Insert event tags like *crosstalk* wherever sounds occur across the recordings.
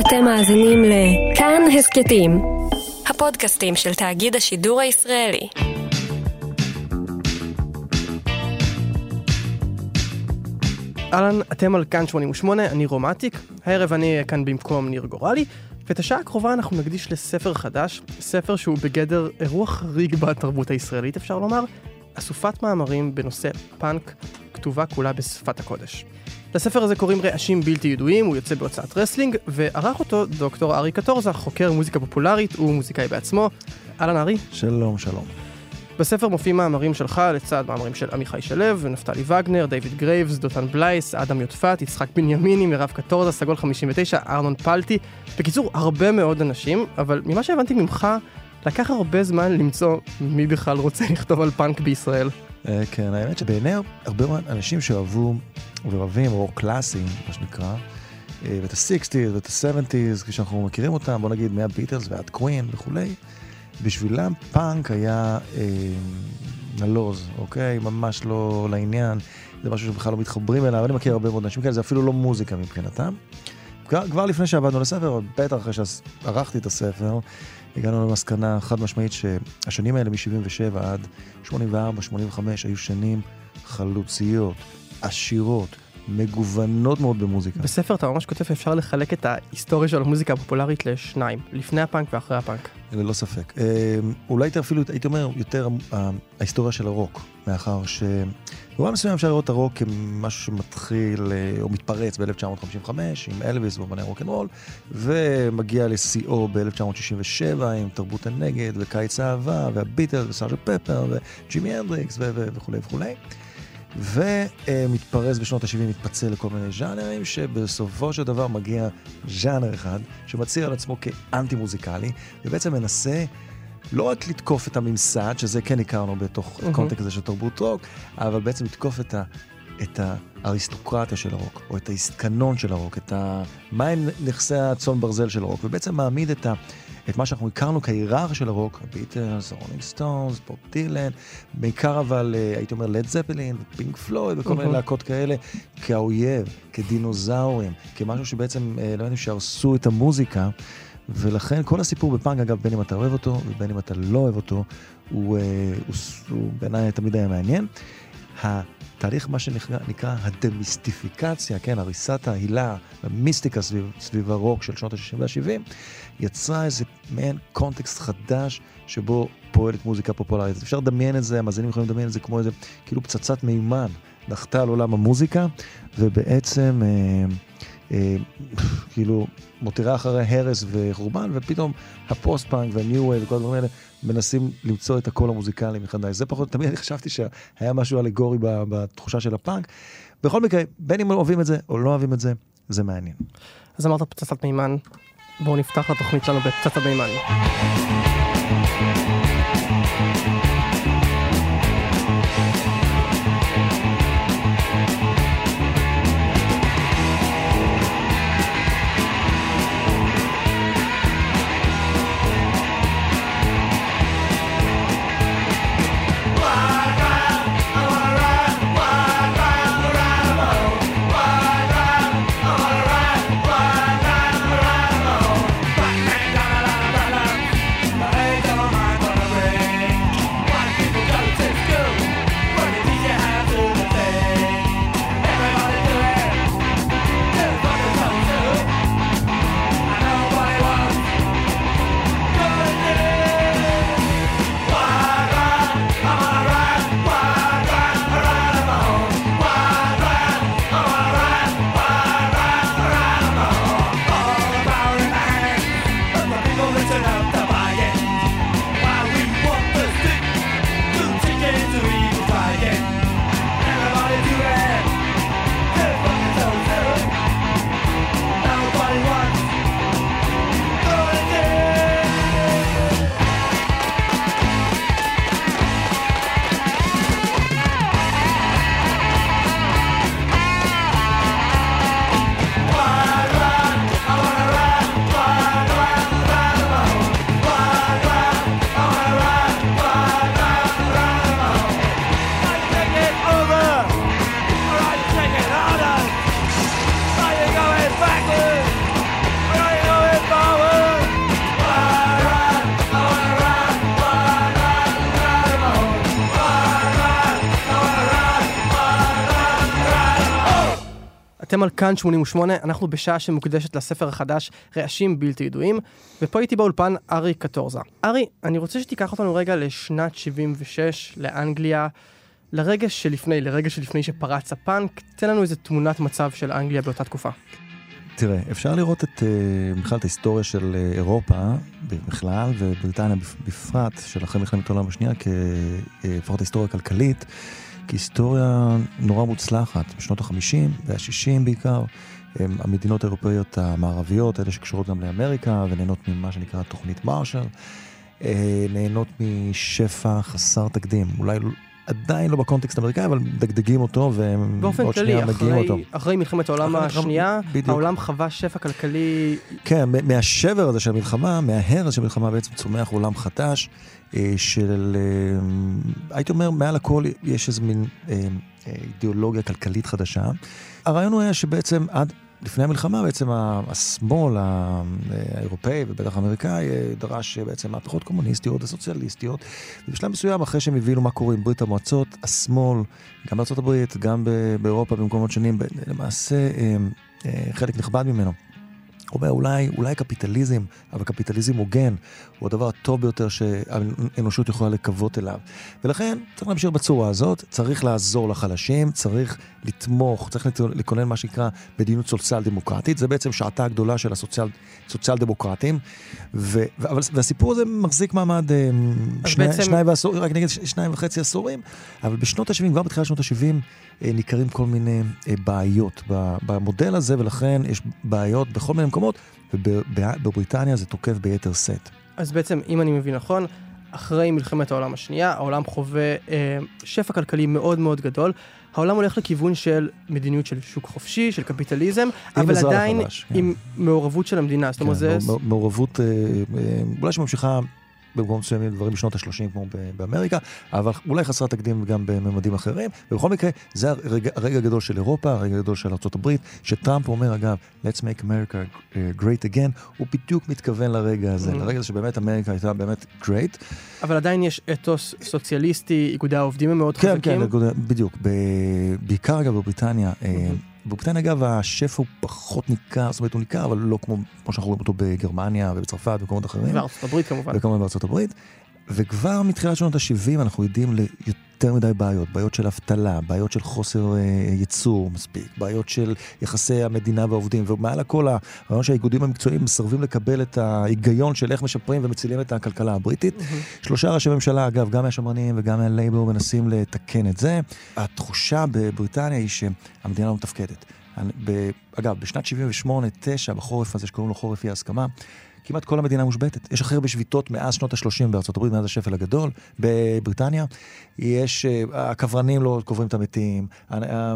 אתם מאזינים לכאן הסכתים, הפודקאסטים של תאגיד השידור הישראלי. אהלן, אתם על כאן 88, אני רומטיק, הערב אני אהיה כאן במקום ניר גורלי, ואת השעה הקרובה אנחנו נקדיש לספר חדש, ספר שהוא בגדר אירוע חריג בתרבות הישראלית אפשר לומר, אסופת מאמרים בנושא פאנק, כתובה כולה בשפת הקודש. לספר הזה קוראים רעשים בלתי ידועים, הוא יוצא בהוצאת רסלינג, וערך אותו דוקטור ארי קטורזה, חוקר מוזיקה פופולרית, הוא מוזיקאי בעצמו. אהלן ארי. שלום, שלום. בספר מופיעים מאמרים שלך לצד מאמרים של עמיחי שלו, נפתלי וגנר, דיוויד גרייבס, דותן בלייס, אדם יודפת, יצחק בנימיני, מירב קטורזה, סגול 59, ארנון פלטי. בקיצור, הרבה מאוד אנשים, אבל ממה שהבנתי ממך, לקח הרבה זמן למצוא מי בכלל רוצה לכתוב על פאנק בישראל. אה, כן, האמת שבעיני הרבה אנשים שאוהבו ואוהבים רוק קלאסי, מה שנקרא, אה, ואת ה-60's ואת ה-70's, כשאנחנו מכירים אותם, בוא נגיד מהביטלס ועד קווין וכולי, בשבילם פאנק היה אה, נלוז, אוקיי? ממש לא לעניין, זה משהו שבכלל לא מתחברים אליו, אני מכיר הרבה מאוד אנשים כאלה, זה אפילו לא מוזיקה מבחינתם. כבר, כבר לפני שעבדנו לספר, בטח אחרי שערכתי את הספר, הגענו למסקנה חד משמעית שהשנים האלה מ-77 עד 84-85 היו שנים חלוציות, עשירות, מגוונות מאוד במוזיקה. בספר אתה ממש כותב אפשר לחלק את ההיסטוריה של המוזיקה הפופולרית לשניים, לפני הפאנק ואחרי הפאנק. ללא ספק. אה, אולי אפילו, הייתי אומר, יותר ההיסטוריה של הרוק, מאחר שבמובן מסוים אפשר לראות את הרוק כמשהו שמתחיל אה, או מתפרץ ב-1955 עם אלוויס ואומני רוקנרול, ומגיע לשיאו ב-1967 עם תרבות הנגד וקיץ האהבה והביטל וסארג'ה פפר וג'ימי הנדריקס וכולי וכולי. ומתפרס בשנות ה-70, מתפצל לכל מיני ז'אנרים, שבסופו של דבר מגיע ז'אנר אחד, שמצהיר על עצמו כאנטי מוזיקלי, ובעצם מנסה לא רק לתקוף את הממסד, שזה כן הכרנו בתוך mm-hmm. הקונטקסט הזה של תרבות רוק, אבל בעצם לתקוף את ה... את האריסטוקרטיה של הרוק, או את הקנון של הרוק, את ה... מהם נכסי הצאן ברזל של הרוק, ובעצם מעמיד את ה... את מה שאנחנו הכרנו כהיררכיה של הרוק, הביטלס, רולינג סטונס, בוב דילן, בעיקר אבל אה, הייתי אומר לד זפלין, פינק פלויד וכל מיני להקות כאלה, כאויב, כדינוזאורים, כמשהו שבעצם, אה, לא יודעים, שהרסו את המוזיקה. ולכן כל הסיפור בפאנק, אגב, בין אם אתה אוהב אותו ובין אם אתה לא אוהב אותו, הוא, אה, הוא, הוא בעיניי תמיד היה מעניין. תהליך מה שנקרא הדמיסטיפיקציה, כן, הריסת ההילה, המיסטיקה סביב, סביב הרוק של שנות ה-60 וה-70, יצרה איזה מעין קונטקסט חדש שבו פועלת מוזיקה פופולרית. אפשר לדמיין את זה, המאזינים יכולים לדמיין את זה כמו איזה, כאילו פצצת מימן, נחתה על עולם המוזיקה, ובעצם... אה, כאילו מותירה אחרי הרס וחורבן, ופתאום הפוסט-פאנק והניו וייב וכל הדברים האלה מנסים למצוא את הקול המוזיקלי מחדש. זה פחות, תמיד אני חשבתי שהיה משהו אלגורי בתחושה של הפאנק. בכל מקרה, בין אם אוהבים את זה או לא אוהבים את זה, זה מעניין. אז אמרת פצצת מימן, בואו נפתח לתוכנית שלנו בפצצת מימן. אתם על כאן 88, אנחנו בשעה שמוקדשת לספר החדש רעשים בלתי ידועים, ופה איתי באולפן ארי קטורזה. ארי, אני רוצה שתיקח אותנו רגע לשנת 76, לאנגליה, לרגע שלפני, לרגע שלפני שפרץ הפאנק, תן לנו איזה תמונת מצב של אנגליה באותה תקופה. תראה, אפשר לראות את, אה, בכלל את ההיסטוריה של אה, אירופה בכלל, ובריטניה בפרט, של אחרי מלחמת העולם השנייה, כלפחות ההיסטוריה הכלכלית, כהיסטוריה נורא מוצלחת. בשנות ה-50 וה-60 בעיקר, המדינות האירופאיות המערביות, אלה שקשורות גם לאמריקה, ונהנות ממה שנקרא תוכנית מרשל, אה, נהנות משפע חסר תקדים. אולי עדיין לא בקונטקסט האמריקאי, אבל מדגדגים אותו, והם עוד שנייה מגיעים אותו. באופן כללי, אחרי מלחמת העולם השנייה, בדיוק. העולם חווה שפע כלכלי... כן, מהשבר הזה של המלחמה, מההרס של המלחמה בעצם צומח עולם חדש, של... אה, הייתי אומר, מעל הכל יש איזה מין אה, אידיאולוגיה כלכלית חדשה. הרעיון הוא היה שבעצם עד לפני המלחמה בעצם השמאל האירופאי ובטח האמריקאי דרש בעצם מהפכות קומוניסטיות וסוציאליסטיות. ובשלב מסוים, אחרי שהם הבינו מה קורה עם ברית המועצות, השמאל, גם הברית, גם באירופה, במקומות שונים, למעשה אה, אה, חלק נכבד ממנו. הוא אומר, אולי, אולי קפיטליזם, אבל קפיטליזם הוגן, הוא הדבר הטוב ביותר שהאנושות יכולה לקוות אליו. ולכן צריך להמשיך בצורה הזאת, צריך לעזור לחלשים, צריך לתמוך, צריך לכונן מה שנקרא מדיניות סוציאל דמוקרטית, זה בעצם שעתה הגדולה של הסוציאל סוציאל דמוקרטים, ו, אבל, והסיפור הזה מחזיק מעמד אה, שני, בעצם... שניים, ועשור, רק נגיד שניים וחצי עשורים, אבל בשנות ה-70, כבר בתחילת שנות ה-70, אה, ניכרים כל מיני אה, בעיות במודל הזה, ולכן יש בעיות בכל מיני מקומות, ובבריטניה זה תוקף ביתר שאת. אז בעצם, אם אני מבין נכון, אחרי מלחמת העולם השנייה, העולם חווה אה, שפע כלכלי מאוד מאוד גדול. העולם הולך לכיוון של מדיניות של שוק חופשי, של קפיטליזם, אבל עדיין חדש, עם כן. מעורבות של המדינה. זאת אומרת, כן, זה... מעורבות, אה, אה, אולי שממשיכה במקומות מסוימים דברים בשנות ה-30 כמו באמריקה, אבל אולי חסרת תקדים גם בממדים אחרים. ובכל מקרה, זה הרגע, הרגע הגדול של אירופה, הרגע הגדול של ארה"ב, שטראמפ אומר, אגב, let's make America uh, great again, הוא בדיוק מתכוון לרגע הזה, mm-hmm. לרגע הזה שבאמת אמריקה הייתה באמת great. אבל עדיין יש אתוס סוציאליסטי, איגודי העובדים הם מאוד כן, חזקים. כן, כן, בדיוק. בעיקר אגב בבריטניה. Mm-hmm. בבריטניה אגב השפע הוא פחות ניכר, זאת אומרת הוא ניכר, אבל לא כמו, כמו שאנחנו רואים אותו בגרמניה ובצרפת ובמקומות אחרים. בארצות הברית כמובן. וכמובן בארצות הברית. וכבר מתחילת שנות ה-70 אנחנו יודעים ליותר מדי בעיות, בעיות של אבטלה, בעיות של חוסר אה, ייצור מספיק, בעיות של יחסי המדינה והעובדים, ומעל הכל הרעיון שהאיגודים המקצועיים מסרבים לקבל את ההיגיון של איך משפרים ומצילים את הכלכלה הבריטית. Mm-hmm. שלושה ראשי ממשלה, אגב, גם מהשמרנים וגם מהלייבור מנסים לתקן את זה. התחושה בבריטניה היא שהמדינה לא מתפקדת. אגב, בשנת 78-9, בחורף הזה שקוראים לו חורף אי הסכמה, כמעט כל המדינה מושבתת. יש הכי הרבה שביתות מאז שנות ה-30 בארצות הברית, מאז השפל הגדול. בבריטניה יש, אה, הקברנים לא קוברים את המתים, אה,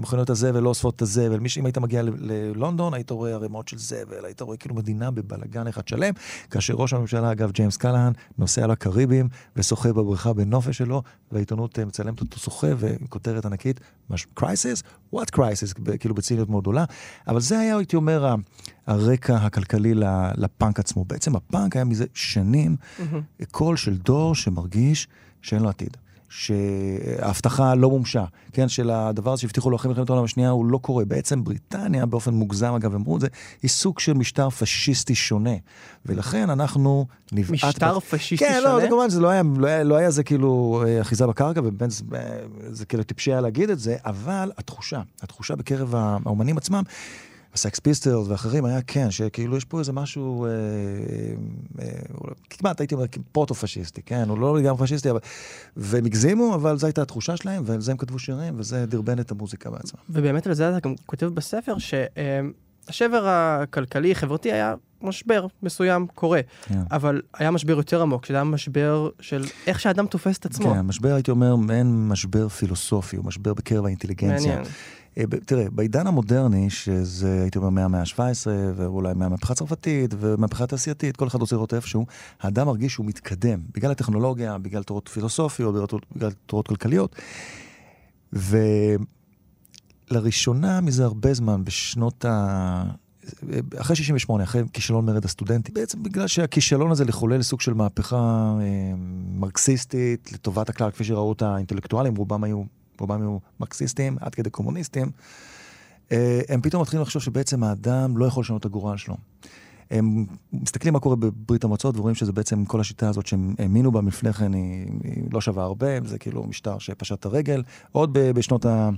מכוניות הזבל לא אוספות את הזבל. מי שאם היית מגיע ללונדון, היית רואה ערימות של זבל, היית רואה כאילו מדינה בבלגן אחד שלם, כאשר ראש הממשלה, אגב, ג'יימס קלהן, נוסע לקריבים ושוחה בבריכה בנופש שלו, והעיתונות אה, מצלמת אותו שוחה וכותרת ענקית, קרייסיס? what crisis? כאילו בציניות מאוד גדולה. אבל זה היה, הייתי אומר, הרקע הכלכלי לפאנק עצמו. בעצם הפאנק היה מזה שנים mm-hmm. קול של דור שמרגיש שאין לו עתיד. שההבטחה לא מומשה, כן, של הדבר הזה שהבטיחו לו אחרי מלחמת העולם השנייה, הוא לא קורה. בעצם בריטניה, באופן מוגזם אגב, אמרו את זה, היא סוג של משטר פשיסטי שונה. ולכן אנחנו נבעט... משטר ב... פשיסטי כן, שונה? כן, לא, זה כמובן, זה לא היה, לא היה, לא היה זה כאילו אה, אחיזה בקרקע, ובאמת זה, זה כאילו טיפשי היה להגיד את זה, אבל התחושה, התחושה בקרב האומנים עצמם, הסקס פיסטלס ואחרים היה כן, שכאילו יש פה איזה משהו, אה, אה, אה, כמעט הייתי אומר פרוטו-פשיסטי, כן, הוא לא לגמרי פשיסטי, אבל... והם הגזימו, אבל זו הייתה התחושה שלהם, ועל זה הם כתבו שירים, וזה דרבן את המוזיקה בעצמה. ובאמת על זה אתה גם כותב בספר, שהשבר הכלכלי-חברתי היה משבר מסוים קורה, yeah. כן. אבל היה משבר יותר עמוק, שזה היה משבר של איך שאדם תופס את עצמו. כן, משבר הייתי אומר, מעין משבר פילוסופי, הוא משבר בקרב האינטליגנציה. מעניין. אה, תראה, בעידן המודרני, שזה הייתי אומר מהמאה ה-17, ואולי מהמהפכה הצרפתית, ומהפכה התעשייתית, כל אחד רוצה לראות איפשהו, האדם מרגיש שהוא מתקדם, בגלל הטכנולוגיה, בגלל תורות פילוסופיות, בגלל תורות כלכליות. ולראשונה מזה הרבה זמן, בשנות ה... אחרי 68, אחרי כישלון מרד הסטודנטים, בעצם בגלל שהכישלון הזה לחולל סוג של מהפכה אה, מרקסיסטית לטובת הכלל, כפי שראו אותה האינטלקטואלים, רובם היו רובם היו מרקסיסטים, עד כדי קומוניסטים. אה, הם פתאום מתחילים לחשוב שבעצם האדם לא יכול לשנות את הגורל שלו. הם מסתכלים מה קורה בברית המועצות ורואים שזה בעצם כל השיטה הזאת שהם האמינו בה לפני כן היא, היא לא שווה הרבה, זה כאילו משטר שפשט את הרגל, עוד בשנות ה...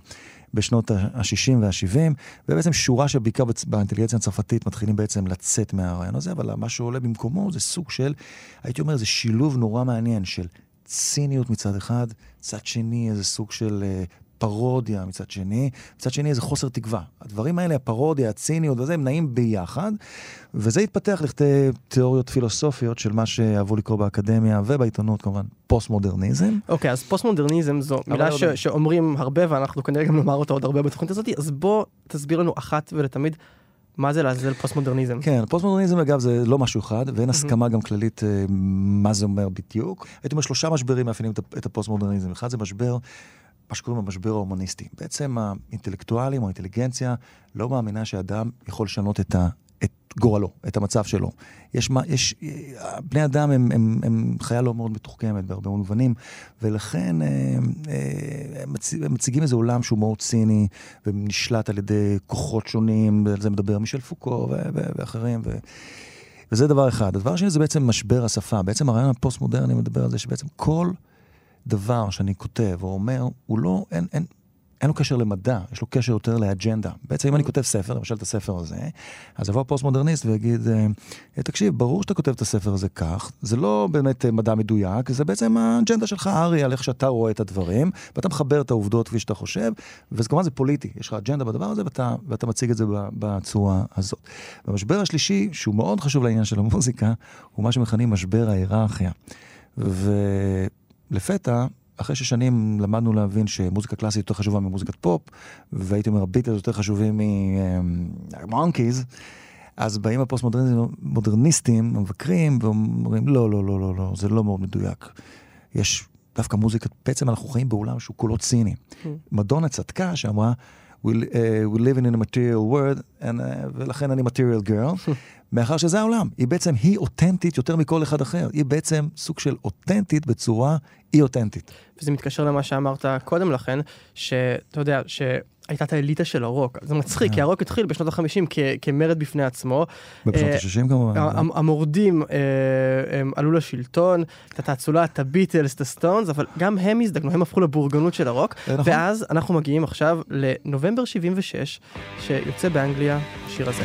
בשנות ה-60 וה-70, ובעצם שורה שבעיקר באינטליגנציה הצרפתית מתחילים בעצם לצאת מהרעיון הזה, אבל מה שעולה במקומו זה סוג של, הייתי אומר, זה שילוב נורא מעניין של ציניות מצד אחד, מצד שני איזה סוג של אה, פרודיה מצד שני, מצד שני איזה חוסר תקווה. הדברים האלה, הפרודיה, הציניות וזה, הם נעים ביחד, וזה התפתח לכדי תיאוריות פילוסופיות של מה שאהבו לקרוא באקדמיה ובעיתונות כמובן, פוסט-מודרניזם. אוקיי, אוקיי, אז פוסט-מודרניזם זו מילה ש- שאומרים הרבה, ואנחנו כנראה גם נאמר אותה עוד הרבה בתוכנית הזאת, אז בוא תסביר לנו אחת ולתמיד. מה זה לעזאזל פוסט-מודרניזם? כן, פוסט-מודרניזם אגב זה לא משהו אחד, ואין הסכמה גם כללית אה, מה זה אומר בדיוק. הייתי אומר שלושה משברים מאפיינים את הפוסט-מודרניזם. אחד זה משבר מה שקוראים המשבר ההומניסטי. בעצם האינטלקטואלים או האינטליגנציה לא מאמינה שאדם יכול לשנות את, ה, את גורלו, את המצב שלו. יש מה, יש, בני אדם הם, הם, הם חיה לא מאוד מתוחכמת בהרבה מובנים, ולכן הם, אה, אה, הם, מציג, הם מציגים איזה עולם שהוא מאוד ציני, ונשלט על ידי כוחות שונים, ועל זה מדבר מישל פוקו ואחרים. ו... וזה דבר אחד. הדבר השני זה בעצם משבר השפה. בעצם הרעיון הפוסט-מודרני מדבר על זה שבעצם כל... דבר שאני כותב או אומר, הוא לא, אין, אין, אין לו קשר למדע, יש לו קשר יותר לאג'נדה. בעצם אם אני כותב ספר, למשל את הספר הזה, אז יבוא פוסט-מודרניסט ויגיד, אה, תקשיב, ברור שאתה כותב את הספר הזה כך, זה לא באמת אה, מדע מדויק, זה בעצם האג'נדה שלך, ארי, על איך שאתה רואה את הדברים, ואתה מחבר את העובדות כפי שאתה חושב, וכמובן זה פוליטי, יש לך אג'נדה בדבר הזה, ואתה, ואתה מציג את זה בצורה הזאת. והמשבר השלישי, שהוא מאוד חשוב לעניין של המוזיקה, הוא מה שמכנים משבר ההיררכיה. ו... אחרי ששנים למדנו להבין שמוזיקה קלאסית יותר חשובה ממוזיקת פופ, והייתי אומר, הביטלס יותר חשובים ממאנקיז, אז באים הפוסט-מודרניסטים, המבקרים, ואומרים, לא, לא, לא, לא, לא, זה לא מאוד מדויק. יש דווקא מוזיקה, בעצם אנחנו חיים בעולם שהוא כולו ציני. אממ. מדונה צדקה שאמרה, we, uh, we live in a material world, and, uh, ולכן אני material girl, *laughs* מאחר שזה העולם. היא בעצם, היא אותנטית יותר מכל אחד אחר. היא בעצם סוג של אותנטית בצורה אי אותנטית. וזה מתקשר למה שאמרת קודם לכן, שאתה יודע, שהייתה את האליטה של הרוק. זה מצחיק, כי אה. הרוק התחיל בשנות ה-50 כמרד בפני עצמו. בשנות אה, ה-60 כמובן. המורדים אה, עלו לשלטון, את האצולה, את הביטלס, את הסטונס, אבל גם הם הזדקנו, הם הפכו לבורגנות של הרוק. נכון. ואז אנחנו מגיעים עכשיו לנובמבר 76, שיוצא באנגליה השיר הזה.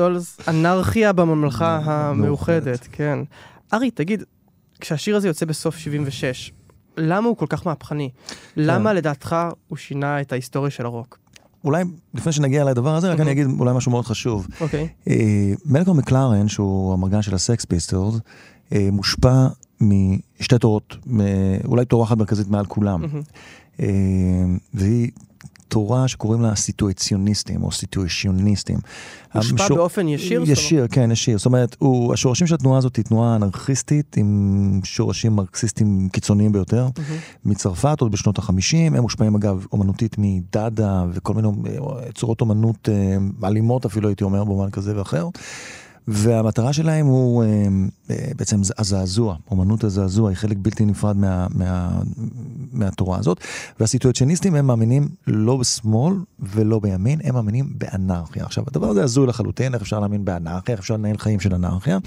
פיסטולס, אנרכיה בממלכה מאוחדת. המאוחדת, כן. ארי, תגיד, כשהשיר הזה יוצא בסוף 76, למה הוא כל כך מהפכני? למה לדעתך הוא שינה את ההיסטוריה של הרוק? אולי לפני שנגיע לדבר הזה, רק אני אגיד אולי משהו מאוד חשוב. אוקיי. אה, מלקום מקלרן, שהוא האמרגן של הסקס פיסטולס, אה, מושפע משתי תורות, מ- אולי תורה אחת מרכזית מעל כולם. אה, והיא תורה שקוראים לה סיטואציוניסטים או סיטואציוניסטים. הושפע המשור- באופן ישיר? זאת ישיר, כן, ישיר. זאת אומרת, הוא, השורשים של התנועה הזאת היא תנועה אנרכיסטית עם שורשים מרקסיסטים קיצוניים ביותר. מצרפת עוד בשנות החמישים, הם מושפעים אגב אומנותית מדאדה וכל מיני אה, צורות אומנות אה, אלימות אפילו הייתי אומר במובן כזה ואחר. והמטרה שלהם הוא אה, אה, בעצם הזעזוע, אומנות הזעזוע היא חלק בלתי נפרד מה, מה, מהתורה הזאת. והסיטואציוניסטים הם מאמינים לא בשמאל ולא בימין, הם מאמינים באנרכיה. עכשיו הדבר הזה הזוי לחלוטין, איך אפשר להאמין באנרכיה, איך אפשר לנהל חיים של אנרכיה,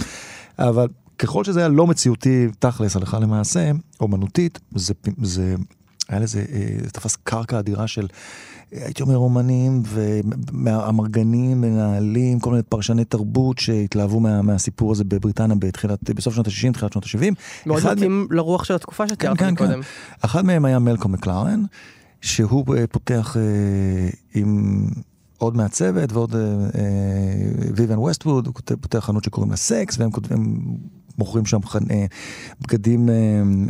אבל ככל שזה היה לא מציאותי תכלס הלכה למעשה, אומנותית, זה, זה היה לזה, אה, זה תפס קרקע אדירה של, הייתי אומר, אומנים והמרגנים, מנהלים, כל מיני פרשני תרבות שהתלהבו מה, מהסיפור הזה בבריטניה בתחילת, בסוף שנות ה-60, תחילת שנות ה-70. מאוד מתאים לרוח של התקופה שתיארת כן, כן. קודם. אחד מהם היה מלקום מקלרן, שהוא אה, פותח אה, עם עוד מהצוות ועוד אה, אה, ויוון ווסטווד, הוא פותח חנות שקוראים לה סקס, והם כותבים, מוכרים שם אה, בגדים אה,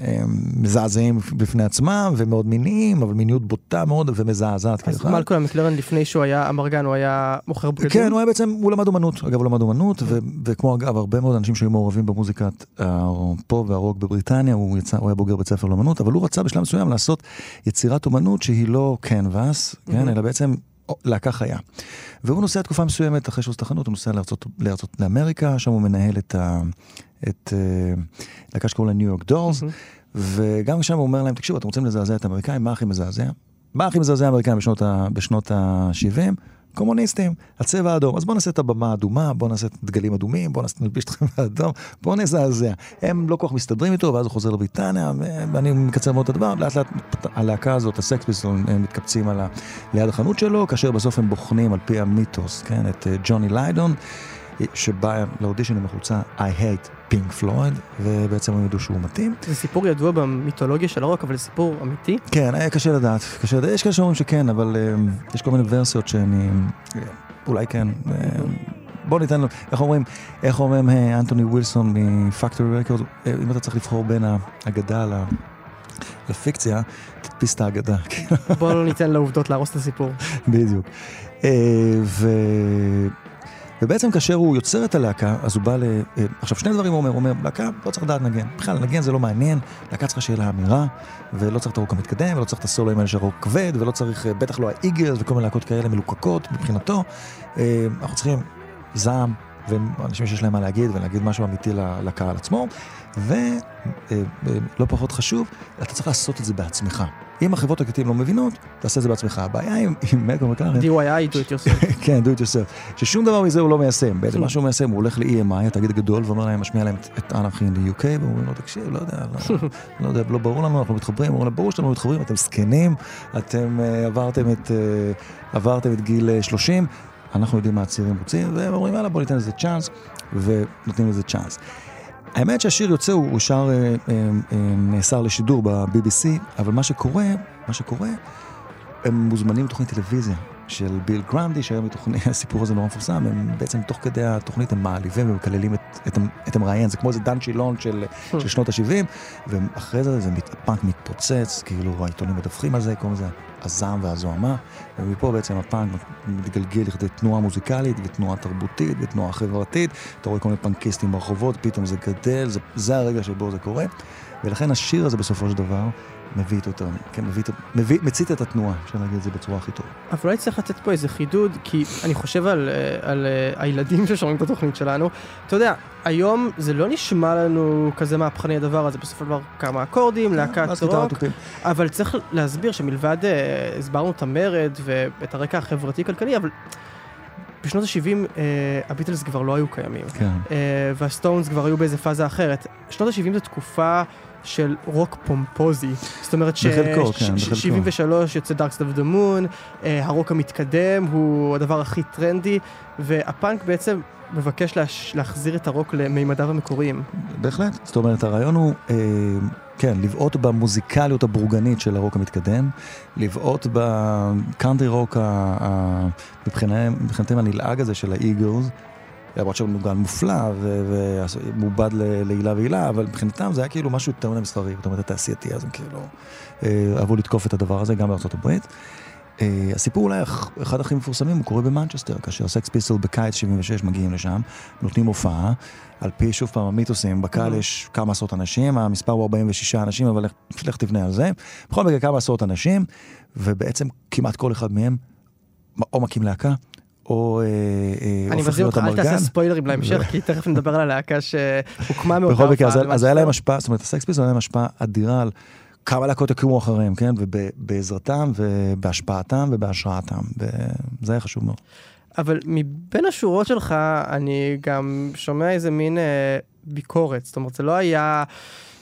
אה, מזעזעים בפני עצמם ומאוד מיניים, אבל מיניות בוטה מאוד ומזעזעת אז כאחד. מלקולם מקלרן לפני שהוא היה אמרגן, הוא היה מוכר בגדים? כן, הוא היה בעצם, הוא למד אומנות, אגב הוא למד אומנות, ו- וכמו אגב הרבה מאוד אנשים שהיו מעורבים במוזיקת הפופ והרוק בבריטניה, הוא, יצא, הוא היה בוגר בית ספר לאומנות, אבל הוא רצה בשלב מסוים לעשות יצירת אומנות שהיא לא קנבס, כן, אלא בעצם להקה חיה. והוא נוסע תקופה מסוימת, אחרי שהוא עושה את החנות, הוא נוסע לארצות, לארצות, לאמריקה, שם הוא מנהל את ה... את אה, להקה שקוראים לה ניו יורק דורס, וגם שם הוא אומר להם, תקשיבו, אתם רוצים לזעזע את האמריקאים, מה הכי מזעזע? מה הכי מזעזע האמריקאים בשנות ה- בשנות ה-70? קומוניסטים, הצבע האדום. אז בואו נעשה את הבמה האדומה, בואו נעשה דגלים אדומים, בואו נלביש אתכם באדום, בואו נזעזע. הם לא כל כך מסתדרים איתו, ואז הוא חוזר לבריטניה, ואני מקצר מאוד את הדבר, לאט לאט הלהקה הזאת, הסקס פיסטול, הם מתקבצים על ה... ליד החנות שלו, כאשר בסוף הם בוחנים על פי המיתוס, כן, את אה, ג'וני ליידון, שבא לאודישן עם החולצה I hate Pink Floyd, ובעצם הם ידעו שהוא מתאים. זה סיפור ידוע במיתולוגיה של הרוק, אבל זה סיפור אמיתי. כן, היה קשה לדעת, קשה לדעת, יש כאלה שאומרים שכן, אבל uh, יש כל מיני ורסיות שאני, uh, אולי כן. Uh, בוא ניתן לו, איך אומרים, איך אומרים uh, אנטוני ווילסון מפקטורי רקורד, uh, אם אתה צריך לבחור בין האגדה ל- לפיקציה, תדפיס את האגדה, *laughs* בואו לא ניתן לעובדות להרוס את הסיפור. בדיוק. Uh, ו... ובעצם כאשר הוא יוצר את הלהקה, אז הוא בא ל... אה, עכשיו, שני דברים הוא אומר, הוא אומר, להקה לא צריך לדעת לנגן. בכלל, לנגן זה לא מעניין, להקה צריכה שיהיה לה אמירה, ולא צריך את הרוק המתקדם, ולא צריך את הסולואים האלה של רוק כבד, ולא צריך, אה, בטח לא האיגרס וכל מיני להקות כאלה מלוקקות מבחינתו. אה, אנחנו צריכים זעם, ואנשים שיש להם מה להגיד, ולהגיד משהו אמיתי לקהל עצמו. ולא פחות חשוב, אתה צריך לעשות את זה בעצמך. אם החברות הקטעים לא מבינות, תעשה את זה בעצמך. הבעיה עם, מלקום מקלרן, DIY, do it yourself. *laughs* כן, do it yourself. ששום דבר מזה הוא לא מיישם. בעצם מה שהוא מיישם, הוא הולך ל-EMI, התאגיד הגדול, ואומר להם, משמיע להם את- את אנרכי in the UK, ואומרים לו, תקשיב, לא יודע, לא, לא יודע, לא ברור לנו, אנחנו מתחברים, אומרים לו, ברור שאתם לא מתחברים, אתם זקנים, אתם אה, עברתם את, אה, עברתם את גיל אה, 30, אנחנו יודעים מה הצעירים רוצים, והם אומרים, יאללה, בוא ניתן לזה צ'אנס, ונותנים לזה צ'אנס. האמת שהשיר יוצא, הוא שר, אה, אה, אה, נאסר לשידור ב-BBC, אבל מה שקורה, מה שקורה, הם מוזמנים לתוכנית טלוויזיה של ביל גרנדי, שהיום בתוכנית, *laughs* הסיפור הזה נורא מפורסם, הם בעצם תוך כדי התוכנית הם מעליבים ומקללים את, את, את המראיין, זה כמו איזה דן שילון של, של שנות ה-70, ואחרי זה, זה מת, הפאנק מתפוצץ, כאילו העיתונים מדווחים על זה, קוראים לזה הזעם והזוהמה, ומפה בעצם הפאנק מתגלגל לכדי תנועה מוזיקלית ותנועה תרבותית ותנועה חברתית, אתה רואה כל מיני פאנקיסטים ברחובות, פתאום זה גדל, זה, זה הרגע שבו זה קורה, ולכן השיר הזה בסופו של דבר מביא איתו יותר, כן, מביא, איתו- מביא, מצית את התנועה, אפשר להגיד את זה בצורה הכי טובה. אבל אולי צריך לתת פה איזה חידוד, כי אני חושב על, אה, על אה, הילדים ששומעים את התוכנית שלנו. אתה יודע, היום זה לא נשמע לנו כזה מהפכני הדבר הזה, בסופו של דבר כמה אקורדים, להקת ואז גיטרה רוק. אבל צריך להסביר שמלבד אה, הסברנו את המרד ואת הרקע החברתי-כלכלי, אבל בשנות ה-70 אה, הביטלס כבר לא היו קיימים. כן. אה, והסטונס כבר היו באיזה פאזה אחרת. שנות ה-70 זו תקופה של רוק פומפוזי. זאת אומרת ש... בחלקו, כן, ש- בחלקו. 73 יוצא Dark Side of the Moon, אה, הרוק המתקדם הוא הדבר הכי טרנדי, והפאנק בעצם מבקש להש... להחזיר את הרוק למימדיו המקוריים. בהחלט. זאת אומרת, הרעיון הוא, אה, כן, לבעוט במוזיקליות הבורגנית של הרוק המתקדם, לבעוט בקאנטרי רוק ה- ה- מבחינתם מבחינתם הנלעג הזה של האיגלס. למרות שהוא מנוגן מופלא ומעובד לעילה ועילה, אבל מבחינתם זה היה כאילו משהו יותר מדי מסחרי, זאת אומרת התעשייתי, אז הם כאילו אה, אהבו לתקוף את הדבר הזה גם בארצות הברית. אה, הסיפור אולי אחד הכי מפורסמים הוא קורה במנצ'סטר, כאשר סקס פיסטול בקיץ 76 מגיעים לשם, נותנים הופעה, על פי שוב פעם המיתוסים, בקהל Mhm. יש כמה עשרות אנשים, המספר הוא 46 אנשים, אבל לך- תבנה על זה. בכל מקרה כמה עשרות אנשים, ובעצם כמעט כל אחד מהם או מקים להקה, או אה, אני להיות אותך, אל. תעשה ספוילרים להמשך, כי תכף נדבר על הלהקה שהוקמה מאותה בכל מקרה, אז, הופעה אז היה להם. השפעה, זאת אומרת, הסקס פיסטול היה להם השפעה אדירה על כמה להקות יקומו אחריהם, כן? ובעזרתם ובהשפעתם ובהשראתם, וזה היה חשוב מאוד. אבל מבין השורות שלך, אני גם שומע איזה מין אה, ביקורת. זאת אומרת, זה לא היה,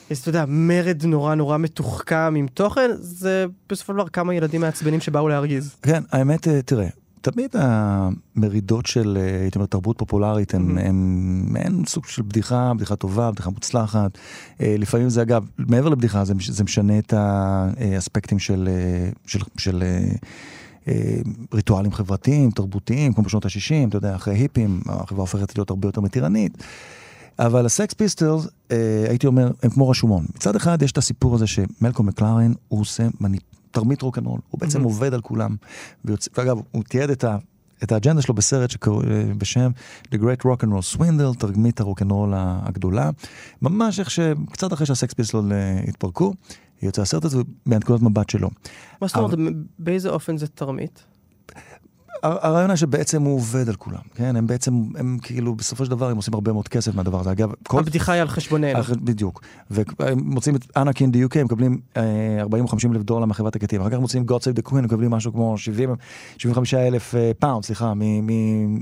איזה, אתה יודע, מרד נורא נורא מתוחכם עם תוכן, זה בסופו של דבר כמה ילדים מעצבנים שבאו להרגיז. כן, האמת, אה, תראה, תמיד המרידות של, אה, הייתי אומר, תרבות פופולרית, הם. הם מעין סוג של בדיחה, בדיחה טובה, בדיחה מוצלחת. אה, לפעמים זה, אגב, מעבר לבדיחה, זה, זה משנה את האספקטים של, אה, של, של אה, ריטואלים חברתיים, תרבותיים, כמו בשנות ה-60, אתה יודע, אחרי היפים, החברה הופכת להיות הרבה יותר מתירנית. אבל הסקס פיסטלס, אה, הייתי אומר, הם כמו רשומון. מצד אחד יש את הסיפור הזה שמלקום מקלרן, הוא עושה מני... תרמית רוקנרול, הוא בעצם Mhm. עובד על כולם. ויוצא, ואגב, הוא תיעד את, ה, את האג'נדה שלו בסרט שקורא, אה, בשם The Great Rock and Roll Swindle, תרמית הרוקנרול הגדולה. ממש איך שקצת אחרי שהסקס פיסטל אה, התפרקו, יוצא הסרט הזה מהנקודת מבט שלו. מה זאת אומרת, באיזה אופן זה תרמית? הר- הרעיון היה שבעצם הוא עובד על כולם, כן? הם בעצם, הם כאילו, בסופו של דבר הם עושים הרבה מאוד כסף מהדבר הזה. אגב, כל... הבדיחה היא על חשבוננו. אח- בדיוק. והם מוצאים את אנקין די UK, הם מקבלים אה, 40 או 50 אלף דולר מחברת תקליטים. אחר כך מוצאים God Save the Queen, הם מקבלים משהו כמו 70, 75 אלף אה, pound, סליחה,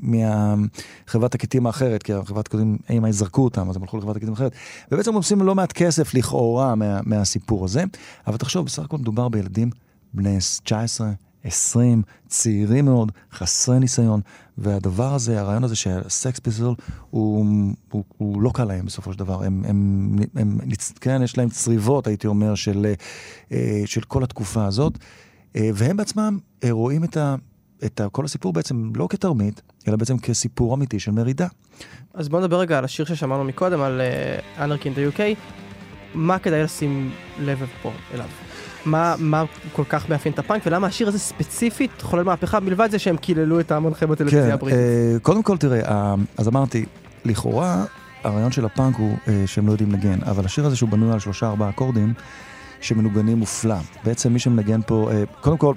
מהחברת תקליטים האחרת, כי החברת תקליטים, הם זרקו אותם, אז הם הלכו לחברת תקליטים אחרת. ובעצם הם עושים לא מעט כסף לכאורה מה, מהסיפור הזה. אבל תחשוב, בסך הכל מדובר בילדים בני 19, 20, צעירים מאוד, חסרי ניסיון, והדבר הזה, הרעיון הזה שהסקס פיסטול הוא, הוא, הוא לא קל להם בסופו של דבר. הם, הם, הם, הם, כן, יש להם צריבות, הייתי אומר, של, אה, של כל התקופה הזאת, אה, והם בעצמם אה, רואים את, ה, את כל הסיפור בעצם לא כתרמית, אלא בעצם כסיפור אמיתי של מרידה. אז בוא נדבר רגע על השיר ששמענו מקודם, על אנרקין דה UK. מה כדאי לשים לב פה אליו? מה, מה כל כך מאפיין את הפאנק, ולמה השיר הזה ספציפית חולל מהפכה, מלבד זה שהם קיללו את המונחה בטלוויזיה הבריטית. אה, קודם כל, תראה, אה, אז אמרתי, לכאורה, הרעיון של הפאנק הוא אה, שהם לא יודעים לנגן, אבל השיר הזה שהוא בנוי על שלושה ארבעה אקורדים, שמנוגנים מופלא. בעצם מי שמנגן פה, אה, קודם כל,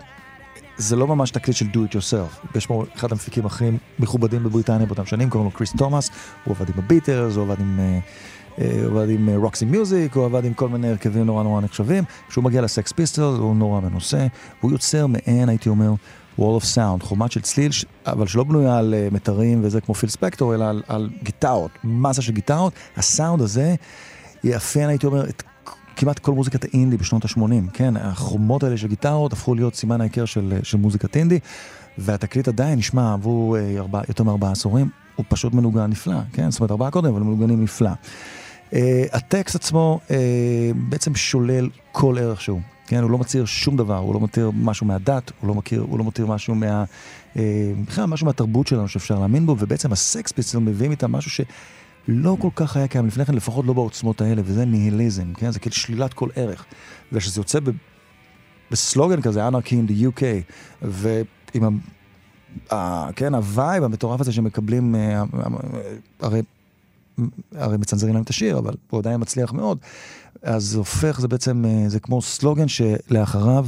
זה לא ממש תקליט של do it yourself. יש פה אחד המפיקים הכי מכובדים בבריטניה באותם שנים, קוראים לו קריס תומאס, הוא עבד עם הביטרס, הוא עבד עם... אה, הוא עבד עם רוקסי מיוזיק, הוא עבד עם כל מיני הרכבים נורא נורא נחשבים. כשהוא מגיע לסקס פיסטל, הוא נורא מנוסה, והוא יוצר מעין, הייתי אומר, wall of sound, חומת של צליל, אבל שלא בנויה על אה, מיתרים וזה כמו פיל ספקטור, אלא על, על גיטרות, מסה של גיטרות. הסאונד הזה יאפיין, הייתי אומר, את כמעט כל מוזיקת האינדי בשנות ה-80, כן? החומות האלה של גיטרות הפכו להיות סימן ההיכר של, אה, של מוזיקת אינדי, והתקליט עדיין נשמע עבור אה, יותר מארבעה עשורים, הוא פשוט מנוגן נפלא, כן? זאת אומרת, ארבעה קודם, אבל מנוגנים נפלא. Uh, הטקסט עצמו uh, בעצם שולל כל ערך שהוא. כן, הוא לא מצהיר שום דבר, הוא לא מתיר משהו מהדת, הוא לא, מכיר, הוא לא מתיר משהו מה... אה, בכלל משהו מהתרבות שלנו שאפשר להאמין בו, ובעצם הסקס פיסטל מביאים איתם משהו שלא כל כך היה קיים לפני כן, לפחות לא בעוצמות האלה, וזה ניהיליזם, כן? זה כאילו שלילת כל ערך. וכשזה יוצא ב... בסלוגן כזה, Anarchy in the UK, ועם ה... ה... כן, הווייב המטורף הזה שמקבלים, הרי הרי מצנזרים להם את השיר, אבל הוא עדיין מצליח מאוד. אז הופך, זה בעצם, אה, זה כמו סלוגן שלאחריו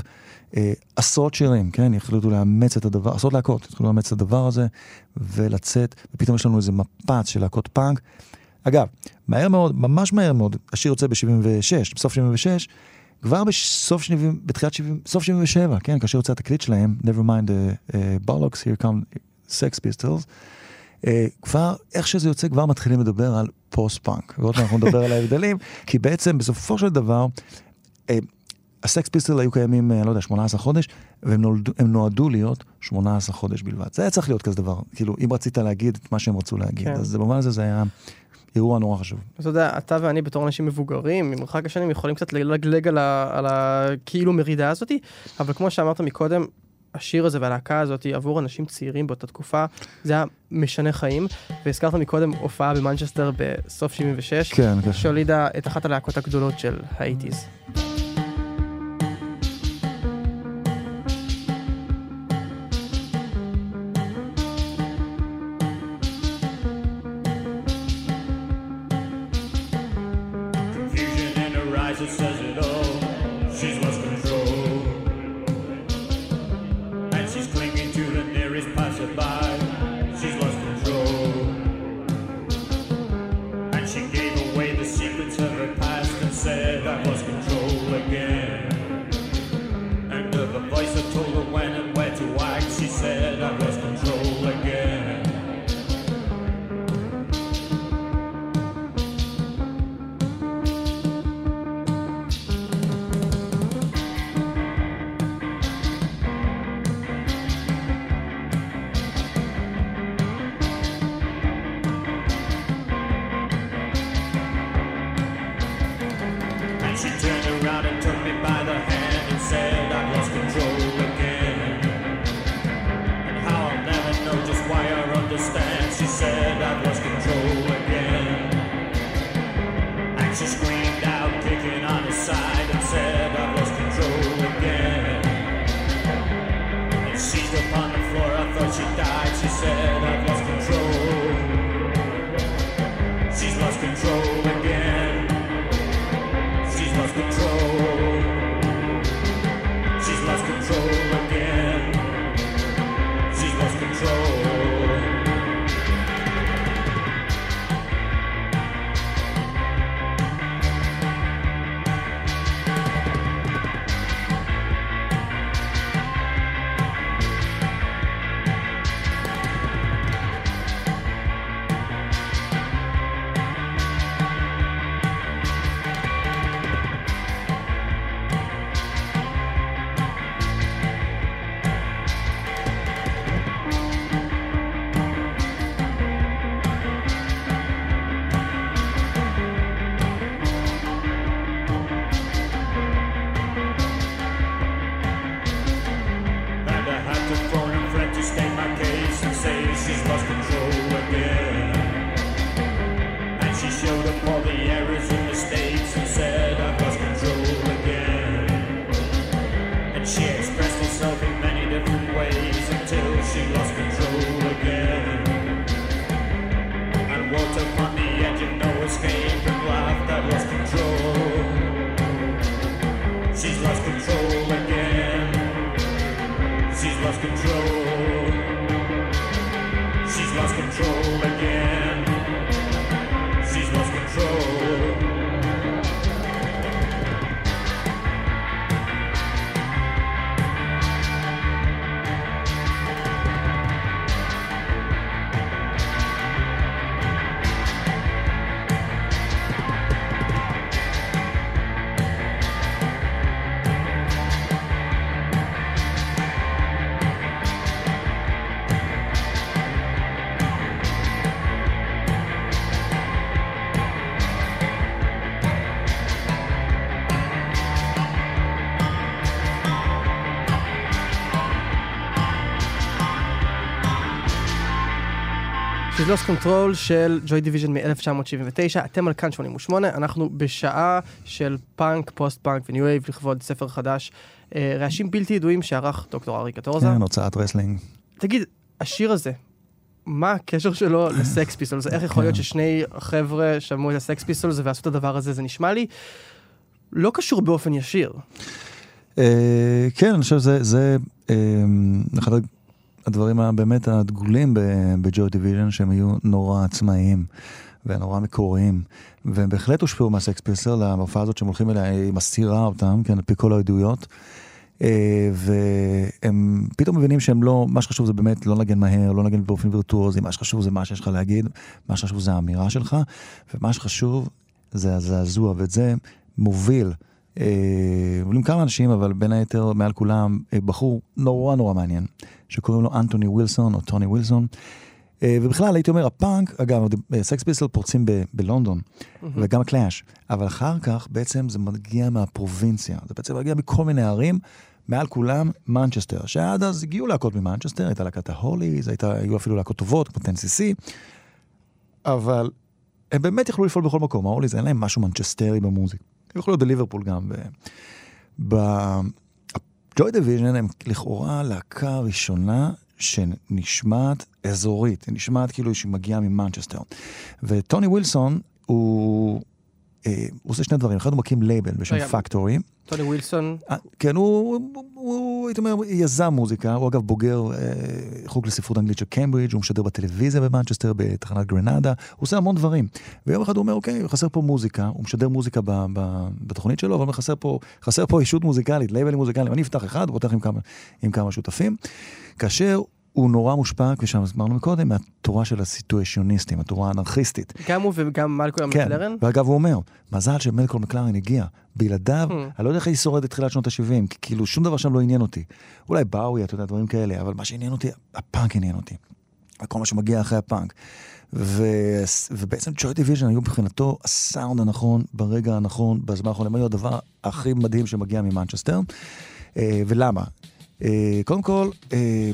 אה, עשרות שירים, כן, החליטו לאמץ את הדבר, עשרות להקות, התחילו לאמץ את הדבר הזה ולצאת, ופתאום יש לנו איזה מפץ של להקות פאנק. אגב, מהר מאוד, ממש מהר מאוד, השיר יוצא ב-76, בסוף 76, כבר בסוף 70, בתחילת 70, סוף 77, כן, כאשר יוצא התקליט שלהם, never mind the uh, bollocks, here come, Sex Pistols, כבר, איך שזה יוצא, כבר מתחילים לדבר על פוסט-פאנק. ועוד מעט אנחנו נדבר על ההבדלים, *laughs* כי בעצם בסופו של דבר, אה, הסקס פיסטל היו קיימים, אני לא יודע, 18 חודש, והם נולדו, נועדו להיות 18 חודש בלבד. זה היה צריך להיות כזה דבר, כאילו, אם רצית להגיד את מה שהם רצו להגיד, כן. אז במובן הזה זה היה אירוע נורא חשוב. אתה יודע, אתה ואני בתור אנשים מבוגרים, ממרחק השנים, יכולים קצת ללגלג על, ה, על הכאילו מרידה הזאתי, אבל כמו שאמרת מקודם, השיר הזה והלהקה הזאת עבור אנשים צעירים באותה תקופה, זה היה משנה חיים. והזכרת מקודם הופעה במנצ'סטר בסוף 76, כן, כן. שהולידה את אחת הלהקות הגדולות של האייטיז. Lost Control של ג'וי דיוויז'ן מ-1979, אתם על כאן 88, אנחנו בשעה של פאנק, פוסט פאנק וניו וייב לכבוד ספר חדש, אה, רעשים בלתי ידועים שערך דוקטור ארי קטורזה. כן, הוצאת רסלינג. תגיד, השיר הזה, מה הקשר שלו לסקס פיסטולס? איך יכול להיות ששני חבר'ה שמעו את הסקס פיסטולס ועשו את הדבר הזה? זה נשמע לי לא קשור באופן ישיר. אה, כן, אני חושב שזה זה, אה, אחד הדברים הבאמת הדגולים בג'וי דיוויז'ן, שהם היו נורא עצמאיים ונורא מקוריים, והם בהחלט הושפעו מהסקס פיסטל, המופעה הזאת שהם הולכים אליה, היא מסעירה אותם, כן, על פי כל העדויות. אה, והם פתאום מבינים שהם לא, מה שחשוב זה באמת לא לנגן מהר, לא לנגן באופן וירטואוזי, מה שחשוב זה מה שיש לך להגיד, מה שחשוב זה האמירה שלך, ומה שחשוב זה הזעזוע, ואת זה מוביל. אה, עולים כמה אנשים, אבל בין היתר, מעל כולם, אה, בחור נורא נורא מעניין, שקוראים לו אנטוני ווילסון או טוני ווילסון. אה, ובכלל, הייתי אומר, הפאנק, אגב, סקס פיסטל פורצים ב- בלונדון, וגם הקלאש, אבל אחר כך בעצם זה מגיע מהפרובינציה, זה בעצם מגיע מכל מיני ערים, מעל כולם מנצ'סטר, שעד אז הגיעו להקות ממנצ'סטר, הייתה להקת ההוליז, היו אפילו להקות טובות, כמו טנסיסי, אבל הם באמת יכלו לפעול בכל מקום, ההוליז אין להם משהו מנצ'סטרי במוזיקה. יכלו להיות בליברפול גם. בג'וי דיוויז'ן הם לכאורה להקה ראשונה שנשמעת אזורית, היא נשמעת כאילו שהיא מגיעה ממנצ'סטר. וטוני ווילסון הוא... אה, הוא עושה שני דברים, אחד הוא מקים לייבל בשם. פקטורי. טוני ווילסון, אה, כן, הוא, הייתי אומר, יזם מוזיקה, הוא אגב בוגר אה, חוג לספרות אנגלית של קיימברידג', הוא משדר בטלוויזיה במנצ'סטר, בתחנת גרנדה, הוא עושה המון דברים. ויום אחד הוא אומר, אוקיי, חסר פה מוזיקה, הוא משדר מוזיקה בתוכנית שלו, אבל חסר פה, חסר פה ישות מוזיקלית, לייבלים מוזיקליים, אני אפתח אחד, הוא פותח עם עם כמה שותפים, כאשר הוא נורא מושפע, כפי שאמרנו מקודם, מהתורה של הסיטואציוניסטים, התורה האנרכיסטית. גם הוא וגם מלקולם כן, מקלרן. ואגב הוא אומר, מזל שמלקולם מקלרן הגיע, בלעדיו, Hmm. אני לא יודע איך הייתי שורד את תחילת שנות ה-70, כי כאילו שום דבר שם לא עניין אותי. אולי בואי, אתה יודע, דברים כאלה, אבל מה שעניין אותי, הפאנק עניין אותי. וכל מה שמגיע אחרי הפאנק. ו... ובעצם ג'וי דיוויז'ן היו מבחינתו הסאונד הנכון, ברגע הנכון, בזמן הנכון, הם היו הדבר הכי מדהים שמגיע ממנצ'סטר. אה, ולמה? אה, קודם כל, אה,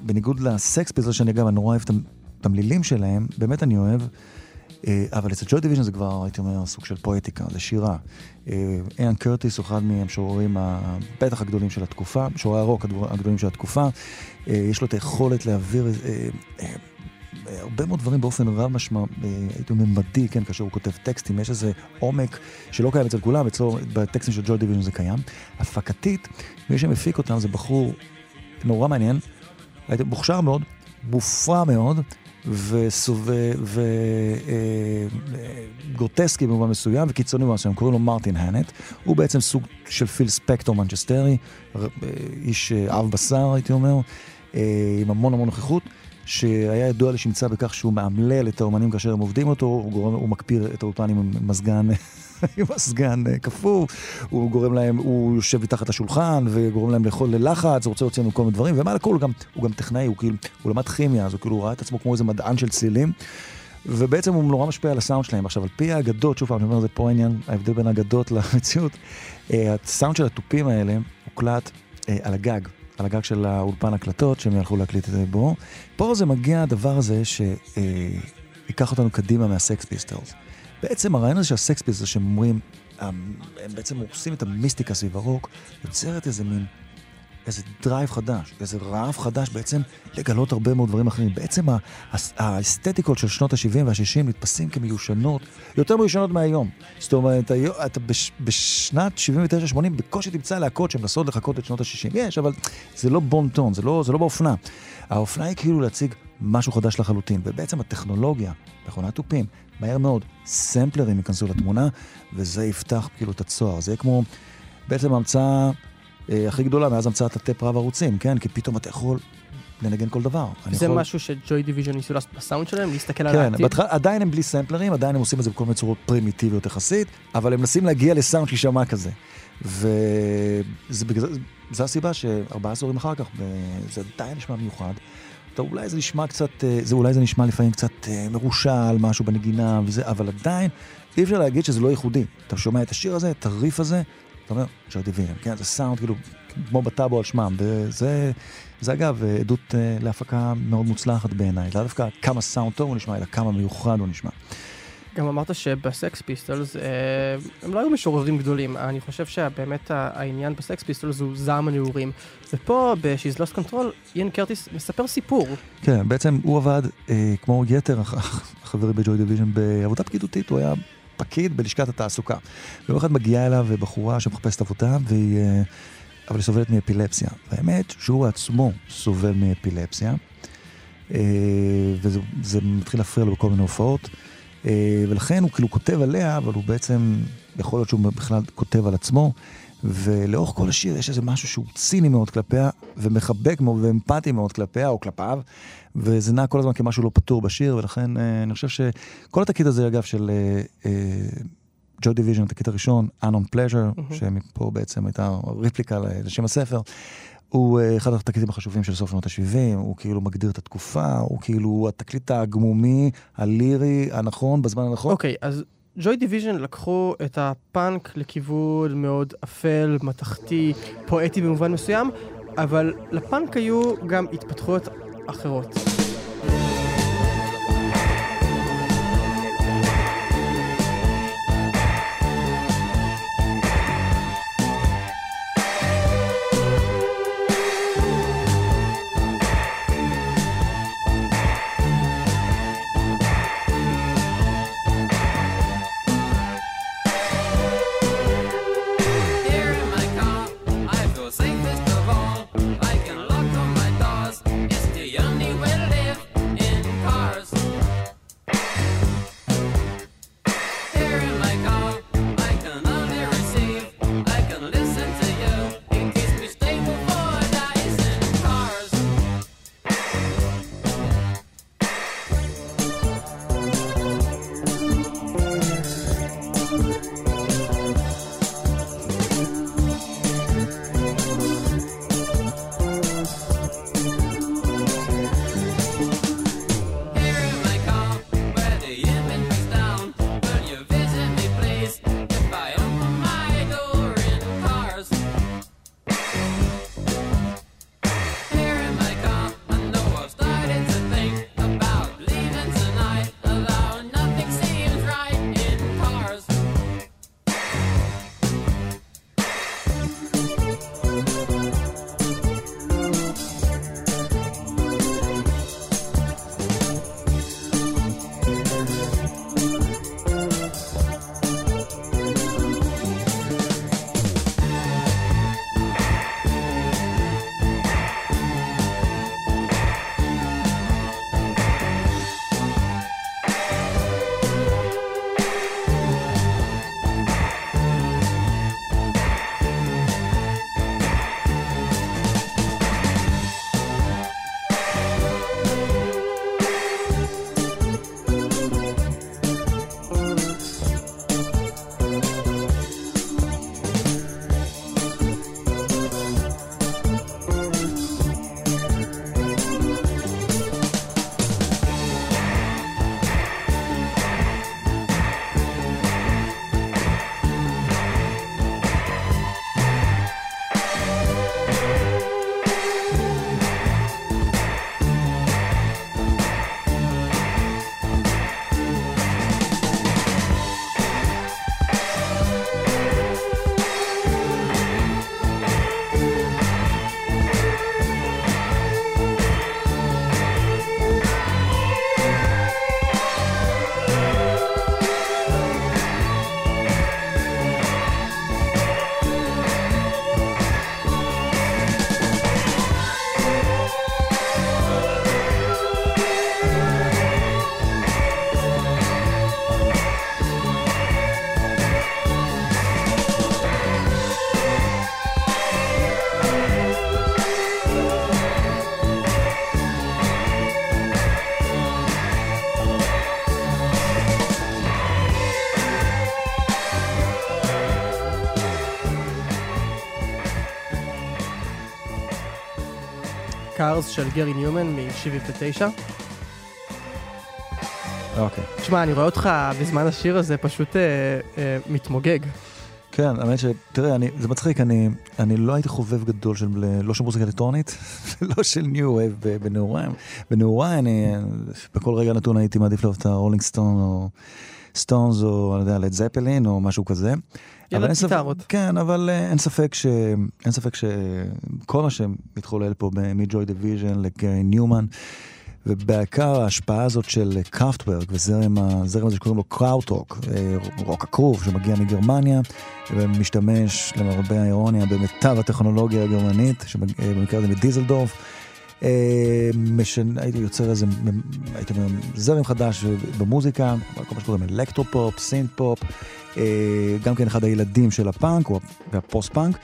בניגוד לסקס פיסטולס, שאני אגב, אני נורא אוהב את המילים שלהם, באמת אני אוהב, אה, אבל אצל ג'וי דיוויז'ן זה כבר, הייתי אומר, סוג של פואטיקה, זה שירה. אה, איאן קרטיס הוא אחד מהמשוררים ה- בטח הגדולים של התקופה, משוררי הרוק הגדול- הגדולים של התקופה. אה, יש לו את היכולת להעביר אה, אה, אה, הרבה מאוד דברים באופן רב משמע, אה, הייתי אומר ממדי, כן, כאשר הוא כותב טקסטים, יש איזה עומק שלא קיים אצל כולם, אצלו, בטקסטים של ג'וי דיוויז'ן זה קיים. הפקתית, מי שמפיק אותם זה בחור נורא מעניין, הייתי מוכשר מאוד, מופרע מאוד, וגרוטסקי במובן מסוים, וקיצוני במובן מסוים, קוראים לו מרטין הנט. הוא בעצם סוג של פיל ספקטור מנצ'סטרי, ר- אה, איש אה, אב בשר, הייתי אומר, אה, עם המון המון נוכחות. שהיה ידוע לשמצה בכך שהוא מאמלל את האומנים כאשר הם עובדים אותו, הוא, גורם, הוא מקפיא את האולפן עם מזגן, *laughs* עם מזגן אה, קפוא, הוא גורם להם, הוא יושב מתחת לשולחן וגורם להם לאכול ללחץ, הוא רוצה להוציא לנו כל מיני דברים, ומעל הכל הוא גם, הוא גם טכנאי, הוא כאילו, הוא למד כימיה, אז הוא כאילו ראה את עצמו כמו איזה מדען של צלילים. ובעצם הוא נורא משפיע על הסאונד שלהם. עכשיו, על פי האגדות, שוב פעם, אני אומר, זה פה העניין, ההבדל בין האגדות *laughs* למציאות. אה, הסאונד של התופים האלה הוקלט אה, על הגג, על הגג של האולפן הקלטות, שהם ילכו להקליט את זה בו. פה זה מגיע הדבר הזה שייקח אותנו קדימה מהסקס פיסטולס. בעצם הרעיון הזה של הסקס פיסטולס, שהם אומרים, הם בעצם הורסים את המיסטיקה סביב הרוק, יוצרת איזה מין... איזה דרייב חדש, איזה רעב חדש בעצם לגלות הרבה מאוד דברים אחרים. בעצם האסתטיקות של שנות ה-70 וה-60 נתפסים כמיושנות, יותר מיושנות מהיום. זאת אומרת, אתה בש, בשנת 79-80 בקושי תמצא להקות שמנסות לחקות את שנות ה-60. יש, אבל זה לא בון טון, זה לא, זה לא באופנה. האופנה היא כאילו להציג משהו חדש לחלוטין, ובעצם הטכנולוגיה, מכונת תופים, מהר מאוד, סמפלרים ייכנסו לתמונה, וזה יפתח כאילו את הצוהר. זה יהיה כמו בעצם ההמצאה אה, הכי גדולה מאז המצאת הטייפ רב ערוצים, כן? כי פתאום אתה יכול לנגן כל דבר. זה יכול... משהו שג'וי דיוויז'ן ניסו לעשות בסאונד שלהם, להסתכל על כן, העתיד. בהתחלה עדיין הם בלי סמפלרים, עדיין הם עושים את זה בכל מיני צורות פרימיטיביות יחסית, אבל הם מנסים להגיע לסאונד שיישמע כזה. זה הסיבה שארבעה עשורים אחר כך, זה עדיין נשמע מיוחד. אתה, אולי זה נשמע קצת, אה, זה אולי זה נשמע לפעמים קצת אה, מרושל, משהו בנגינה וזה, אבל עדיין אי אפשר להגיד שזה לא ייחודי. אתה שומע את השיר הזה, את הריף הזה, אתה אומר, דיוויז'ן, כן, זה סאונד כאילו כמו בטאבו על שמם, וזה, זה אגב עדות אה, להפקה מאוד מוצלחת בעיניי, לא דווקא כמה סאונד טוב הוא נשמע, אלא כמה מיוחד הוא נשמע. גם אמרת שבסקס פיסטולס אה, הם לא היו משוררים גדולים, אני חושב שבאמת העניין בסקס פיסטולס הוא זעם הנעורים. ופה ב-She's Lost Control, איאן קרטיס מספר סיפור. כן, בעצם הוא עבד אה, כמו יתר הח- החברים בג'וי דיוויז'ן בעבודה פקידותית, הוא היה פקיד בלשכת התעסוקה. ויום אחד מגיעה אליו בחורה שמחפשת עבודה, והיא, אה, אבל היא סובלת מאפילפסיה. והאמת שהוא עצמו סובל מאפילפסיה, אה, וזה זה מתחיל להפריע לו בכל מיני הופעות, אה, ולכן הוא כאילו כותב עליה, אבל הוא בעצם, יכול להיות שהוא בכלל כותב על עצמו, ולאורך כל השיר יש איזה משהו שהוא ציני מאוד כלפיה, ומחבק מאוד ואמפתי מאוד כלפיה או כלפיו, וזה נע כל הזמן כמשהו לא פתור בשיר, ולכן אה, אני חושב שכל התקליט הזה, אגב, של ג'וי דיוויז'ן, התקליט הראשון, Unknown Pleasures, שמפה בעצם הייתה רפליקה לשם הספר, הוא אה, אחד התקליטים החשובים של סוף שנות ה-70, הוא כאילו מגדיר את התקופה, הוא כאילו התקליט העגמומי, הלירי, הנכון, בזמן הנכון. אוקיי, אז ג'וי דיוויז'ן לקחו את הפאנק לכיוון מאוד אפל, מתכתי, פואטי במובן מסוים, אבל לפאנק היו גם התפתחויות אחרות. Cars של גרי ניומן מ-79. אוקיי. תשמע, אני רואה אותך בזמן השיר הזה פשוט אה, אה, מתמוגג. כן, האמת שתראה, אני, זה מצחיק, אני, אני לא הייתי חובב גדול של, לא של מוזיקה אלקטרונית, *laughs* לא של New Wave בנעוריי. בנעוריי אני, בכל רגע נתון הייתי מעדיף לאהוב את הרולינג סטון או סטונס או, אני יודע, לד זפלין או משהו כזה. אבל אין ספק- גיטרות. כן, אבל אה, אין ספק ש... אין ספק שכל מה שמתחולל פה מג'וי דיוויז'ן לגרי ניומן, ובעיקר ההשפעה הזאת של קראפטוורק וזרם הזרם הזה שקוראים לו קראוטרוק, רוק הכרוב שמגיע מגרמניה, ומשתמש למרבה האירוניה במיטב הטכנולוגיה הגרמנית, שבמקרה הזה מדיסלדורף. אה, משנה, הייתי יוצר איזה, הייתי אומר, זרם חדש במוזיקה, כל מה שקוראים אלקטרופופ, סינט-פופ, אה, גם כן אחד הילדים של הפאנק, או הפוסט-פאנק.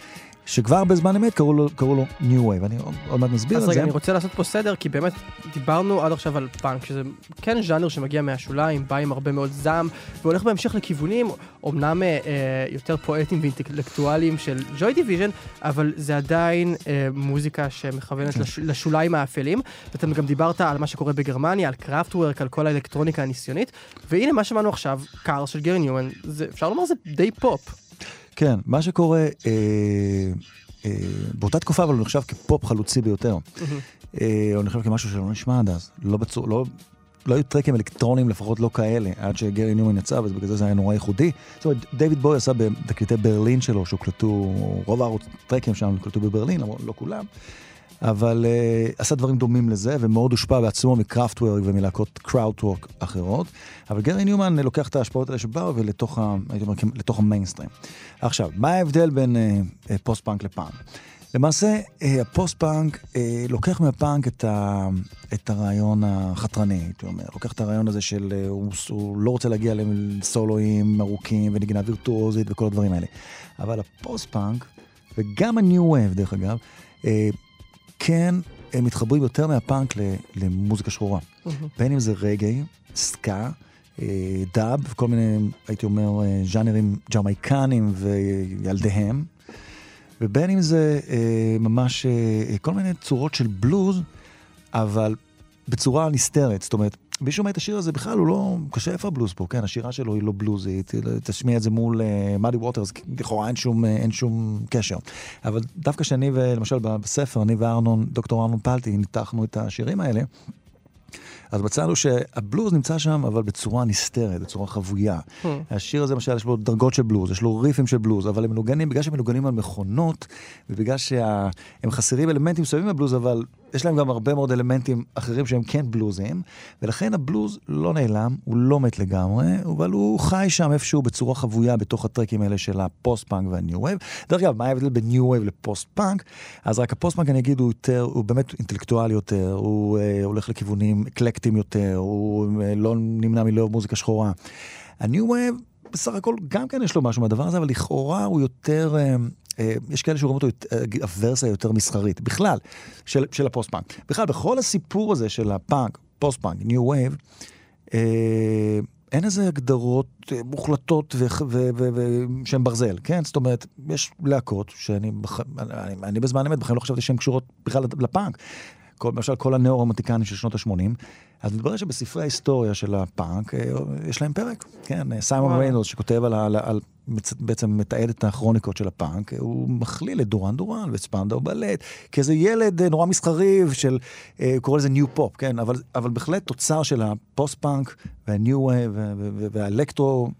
שכבר בזמן אמת קראו לו, קראו לו New Wave, אני עוד- מעט נסביר אז את רגע, זה. אני רוצה לעשות פה סדר, כי באמת דיברנו עד עכשיו על פאנק, שזה כן ז'אנר שמגיע מהשוליים, בא עם הרבה מאוד זעם, והולך בהמשך לכיוונים, אמנם אה, אה, יותר פואטיים ואינטלקטואליים של ג'וי דיוויז'ן, אבל זה עדיין אה, מוזיקה שמכוונת לש, לשוליים האפלים. ואתם גם דיברת על מה שקורה בגרמניה, על קראפטוורק, על כל האלקטרוניקה הניסיונית, והנה מה שמענו עכשיו, Cars של גרי ניומן, אפשר לומר זה די פופ. כן, מה שקורה, אה, אה, באותה תקופה אבל הוא נחשב כפופ חלוצי ביותר. אה, הוא נחשב כמשהו שלא נשמע עד אז. לא בצור, לא... לא היו טרקים אלקטרונים, לפחות לא כאלה, עד שגרי ניומן יצא, ובגלל זה זה היה נורא ייחודי. זאת אומרת, דיוויד בואי עשה בתקליטי ברלין שלו, שהוקלטו, רוב הטרקים שם הוקלטו בברלין, לא כולם, אבל אה, עשה דברים דומים לזה, ומאוד הושפע בעצמו מקראפטוורק ומלהקות קראוטרוק אחרות. אבל גרי ניומן לוקח את ההשפעות האלה שבאו ולתוך ה, אומר, לתוך המיינסטרים. עכשיו, מה ההבדל בין אה, פוסט-פאנק לפאנק? למעשה, הפוסט-פאנק לוקח מהפאנק את, ה, את הרעיון החתרני, הייתי אומר. לוקח את הרעיון הזה של הוא, הוא לא רוצה להגיע לסולואים ארוכים ונגינה וירטואוזית וכל הדברים האלה. אבל הפוסט-פאנק, וגם ה-new wave דרך אגב, כן הם מתחברים יותר מהפאנק למוזיקה שחורה. בין אם זה רגעי, סקה, אה, דאב, כל מיני, הייתי אומר, אה, ז'אנרים ג'מייקנים וילדיהם. ובין אם זה אה, ממש כל מיני צורות של בלוז, אבל בצורה נסתרת. זאת אומרת, מי שומע את השיר הזה בכלל, הוא לא... קשה איפה הבלוז פה, כן? השירה שלו היא לא בלוזית, תשמיע את זה מול מאדי ווטרס, לכאורה אין שום, אה, אין שום קשר. אבל דווקא שאני, למשל בספר, אני וארנון, דוקטור ארנון פלטי, ניתחנו את השירים האלה. אז מצאנו שהבלוז נמצא שם, אבל בצורה נסתרת, בצורה חבויה. הממ. השיר הזה, למשל, יש לו דרגות של בלוז, יש לו ריפים של בלוז, אבל הם מנוגנים, בגלל שהם מנוגנים על מכונות, ובגלל שהם חסרים אלמנטים מסוימים בבלוז, אבל יש להם גם הרבה מאוד אלמנטים אחרים שהם כן בלוזים, ולכן הבלוז לא נעלם, הוא לא מת לגמרי, אבל הוא חי שם איפשהו בצורה חבויה בתוך הטרקים האלה של הפוסט-פאנק וה New Wave. דרך אגב, מה ההבדל בין ניו וייב לפוסט-פאנק? אז רק הפוסט-פאנק, אני אגיד, הוא יותר, הוא באמת אינטלקטואלי יותר, הוא אה, הולך לכיוונים אקלקטיים יותר, הוא אה, לא נמנע מלאהוב מוזיקה שחורה. הניו וייב, בסך הכל, גם כן יש לו משהו מהדבר הזה, אבל לכאורה הוא יותר... אה, יש כאלה שרואים אותו, אה, הוורסיה יותר מסחרית, בכלל, של, של הפוסט-פאנק. בכלל, בכל הסיפור הזה של הפאנק, פוסט-פאנק, ניו וייב, אה, אין איזה הגדרות אה, מוחלטות שהן ברזל, כן? זאת אומרת, יש להקות שאני בח... אני, אני בזמן אמת בחיים לא חשבתי שהן קשורות בכלל לפאנק. כל, למשל, כל הנאו-רומנטיקנים של שנות ה-80, אז מתברר שבספרי ההיסטוריה של הפאנק, אה, יש להם פרק, כן? סיימון וואו. ריינולדס שכותב על, על, על בעצם מתעד את הכרוניקות של הפאנק, הוא מכליל את דורן דורן וספנדאו באלט, כאיזה ילד אה, נורא מסחרי של, אה, הוא קורא לזה new pop, כן? אבל, אבל בהחלט תוצר של הפוסט-פאנק והניו וייב והאלקטרו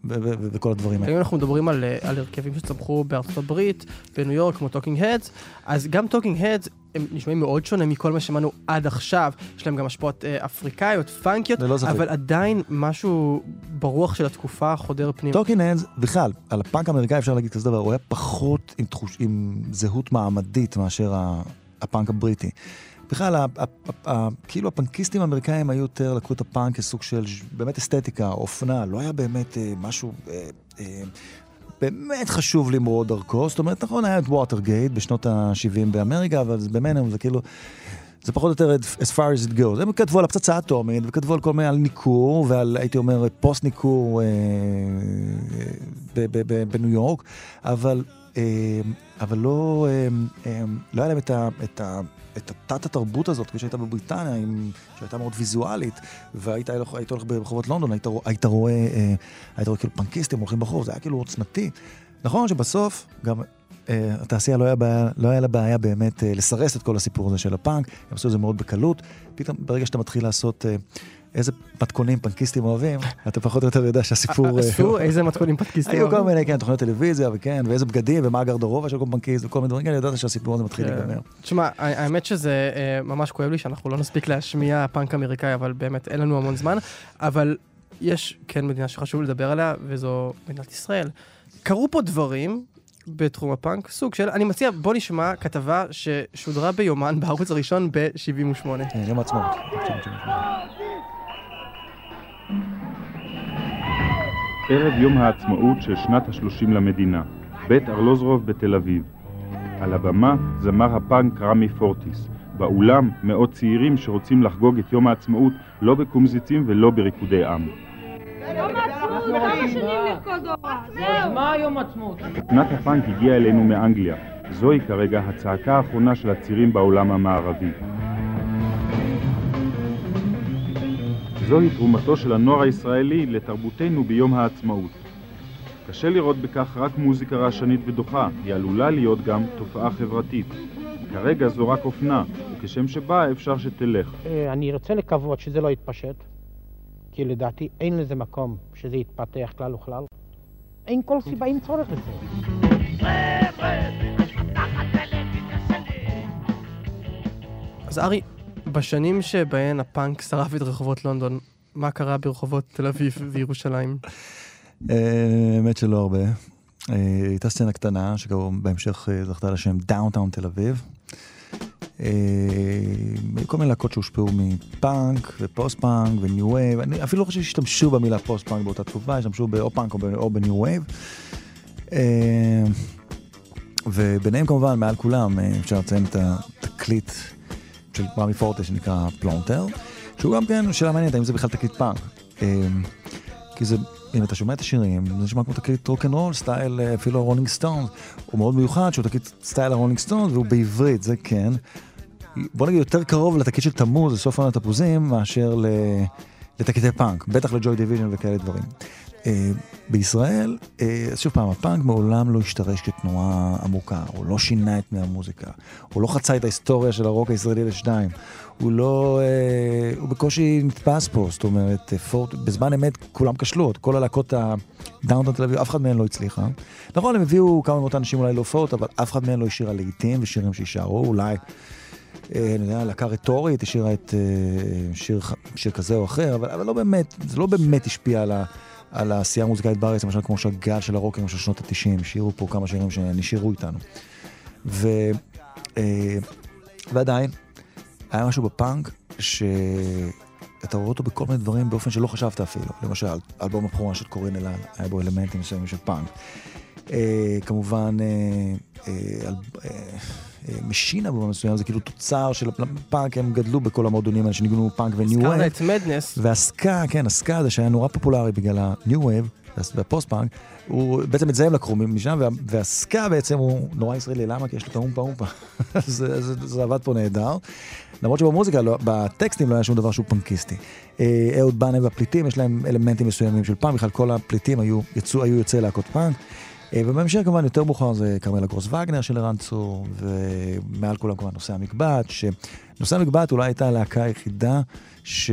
וכל הדברים האלה. אם אנחנו מדברים על, אה, על הרכבים שצמחו בארצות הברית, בניו יורק, כמו טוקינג הדס, אז גם טוקינג הדס הם נשמעים מאוד שונה מכל מה שמענו עד עכשיו. יש להם גם השפעות אה, אפריקאיות, פאנקיות, ללא ספק. אבל עדיין משהו ברוח של התקופה חודר פנימה. טוקינג הדס, בכלל, על הפאנק האמריקאי אפשר להגיד כזה דבר, הוא היה פחות עם, תחוש, עם זהות מעמדית מאשר הפאנק הבריטי. בכלל, כאילו הפאנקיסטים האמריקאים היו יותר, לקחו את הפאנק כסוג של באמת אסתטיקה, אופנה, לא היה באמת אה, משהו... אה, אה, באמת חשוב למרוד דרכו, זאת אומרת, נכון, היה את ווטרגייט בשנות ה-70 באמריקה, אבל זה בינינו, זה כאילו, זה פחות או יותר as far as it goes. הם כתבו על הפצצה האטומית, וכתבו על כל מיני, על ניכור, ועל, הייתי אומר, פוסט ניכור אה, ב- בניו יורק, אבל, אה, אבל לא, אה, אה, לא היה להם את ה... את ה את התת התרבות הזאת, כפי שהייתה בבריטניה, עם, שהייתה מאוד ויזואלית, והיית היית הולך ברחובות לונדון, היית, היית רואה, אה, היית רואה כאילו פנקיסטים הולכים ברחוב, זה היה כאילו עוצמתי. נכון שבסוף גם אה, התעשייה לא היה, בעיה, לא היה לה בעיה באמת אה, לסרס את כל הסיפור הזה של הפאנק, הם עשו את זה מאוד בקלות. פתאום ברגע שאתה מתחיל לעשות אה, איזה מתכונים פנקיסטים אוהבים, אתה פחות או יותר יודע שהסיפור... אה, עשו איזה מתכונים פטקיסטים. היו כל מיני, כן, תוכניות טלוויזיה, וכן, ואיזה בגדים, ומה הגרדרובה של כל פנקיסט, וכל מיני דברים כאלה, ידעת שהסיפור הזה מתחיל כן. להיגמר. תשמע, האמת שזה אה, ממש כואב לי שאנחנו לא נספיק להשמיע פאנק אמריקאי, אבל באמת אין לנו המון זמן. אבל יש כן מדינה שחשוב לדבר עליה, וזו מדינת ישראל. קרו פה דברים, בתחום הפאנק, סוג של, אני מציע, בוא נשמע כתבה ששודרה ביומן בערוץ הראשון ב-78. כן, יום העצמאות. ערב יום העצמאות של שנת ה-30 למדינה, בית ארלוזרוב בתל אביב. על הבמה זמר הפאנק רמי פורטיס. באולם מאות צעירים שרוצים לחגוג את יום העצמאות לא בקומזיצים ולא בריקודי עם. יום העצמאות, כמה שנים לרקוד אורה? זהו. מה יום עצמאות? תוכנת הפאנק הגיעה אלינו מאנגליה. זוהי כרגע הצעקה האחרונה של הצעירים בעולם המערבי. זוהי תרומתו של הנוער הישראלי לתרבותנו ביום העצמאות. קשה לראות בכך רק מוזיקה רעשנית ודוחה, היא עלולה להיות גם תופעה חברתית. כרגע זו רק אופנה, וכשם שבאה אפשר שתלך. אה, אני רוצה לקוות שזה לא יתפשט, כי לדעתי אין לזה מקום שזה יתפתח כלל וכלל. אין כל סיבה, אין צורך לזה. אז ארי, בשנים שבהן הפאנק שרף את רחובות לונדון, מה קרה ברחובות תל אביב *laughs* וירושלים? אה, האמת שלא הרבה. אה, הייתה סצנה קטנה, שגם בהמשך אה, זכתה לשם דאונטאון תל אביב. כל מיני להקות שהושפעו מפאנק ופוסט פאנק וניו וייב, אני אפילו לא חושב שהשתמשו במילה פוסט פאנק באותה תקופה, השתמשו או בפאנק או בניו וייב. וביניהם כמובן, מעל כולם, אפשר לציין את התקליט של רמי פורטיס שנקרא פלונטר, שהוא גם כן שאלה מעניינת, האם זה בכלל תקליט פאנק. אה, כי זה, אם אתה שומע את השירים, זה נשמע כמו תקליט רוקנרול, סטייל אה, אפילו הרולינג סטונס. הוא מאוד מיוחד, שהוא תקליט סטייל הרולינג סטונס, והוא בעברית, זה כן. בוא נגיד יותר קרוב לתקליט של תמוז, לסוף עונת תפוזים, מאשר. לתקליטי פאנק, בטח לג'וי דיוויז'ן וכאלה דברים. אה, בישראל, אה, אז שוב פעם, הפאנק מעולם לא השתרש כתנועה עמוקה, הוא לא שינה את פני המוזיקה, הוא לא חצה את ההיסטוריה של הרוק הישראלי לשניים, הוא לא, אה, הוא בקושי נתפס פה, זאת אומרת, פורט, בזמן אמת כולם כשלו, כל הלהקות הדאונטון תל אביב, אף אחד מהן לא הצליחה. נכון, הם הביאו כמה מאות אנשים אולי להופעות, אבל אף אחד מהן לא השאירה לעיתים ושירים שישארו, אולי. אני יודע, להקה רטורית השאירה את שיר, שיר כזה או אחר, אבל, אבל לא באמת, זה לא באמת השפיע על, ה, על העשייה המוזיקלית בארץ, למשל כמו שהגל של הרוקרים של שנות ה-90, השאירו פה כמה שירים שנשארו איתנו. ו, אה, ועדיין, היה משהו בפאנק שאתה רואה אותו בכל מיני דברים באופן שלא חשבת אפילו. למשל, אלבום הבכורה של קורין אלעל, היה בו אלמנטים מסוימים של פאנק. אה, כמובן, אה, אה, אה, משינה במובן מסוים, זה כאילו תוצר של הפאנק, הם גדלו בכל המועדונים האלה שניגנו פאנק וניו הזכרת וייב. את מדנס, והסקה, כן, הסקה זה שהיה נורא פופולרי בגלל ה-new wave והפוסט פאנק, הוא, בעצם את זה הם לקחו משם, וה, והסקה בעצם הוא נורא ישראלי, למה? כי יש לו את האומפה אומפה. *laughs* זה, זה, זה עבד פה נהדר. למרות שבמוזיקה, לא, בטקסטים לא היה שום דבר שהוא פאנקיסטי. אה, אהוד בנה והפליטים, יש להם אלמנטים מסוימים של פאנק, בכלל כל הפליטים היו, יצאו, היו יוצאי להקות פאנק. אה, ובהמשך כמובן יותר מאוחר זה כרמלה גרוס וגנר של ערן צור, ומעל כולם כמובן נושא המקבט, שנושא המקבט אולי הייתה הלהקה היחידה ש...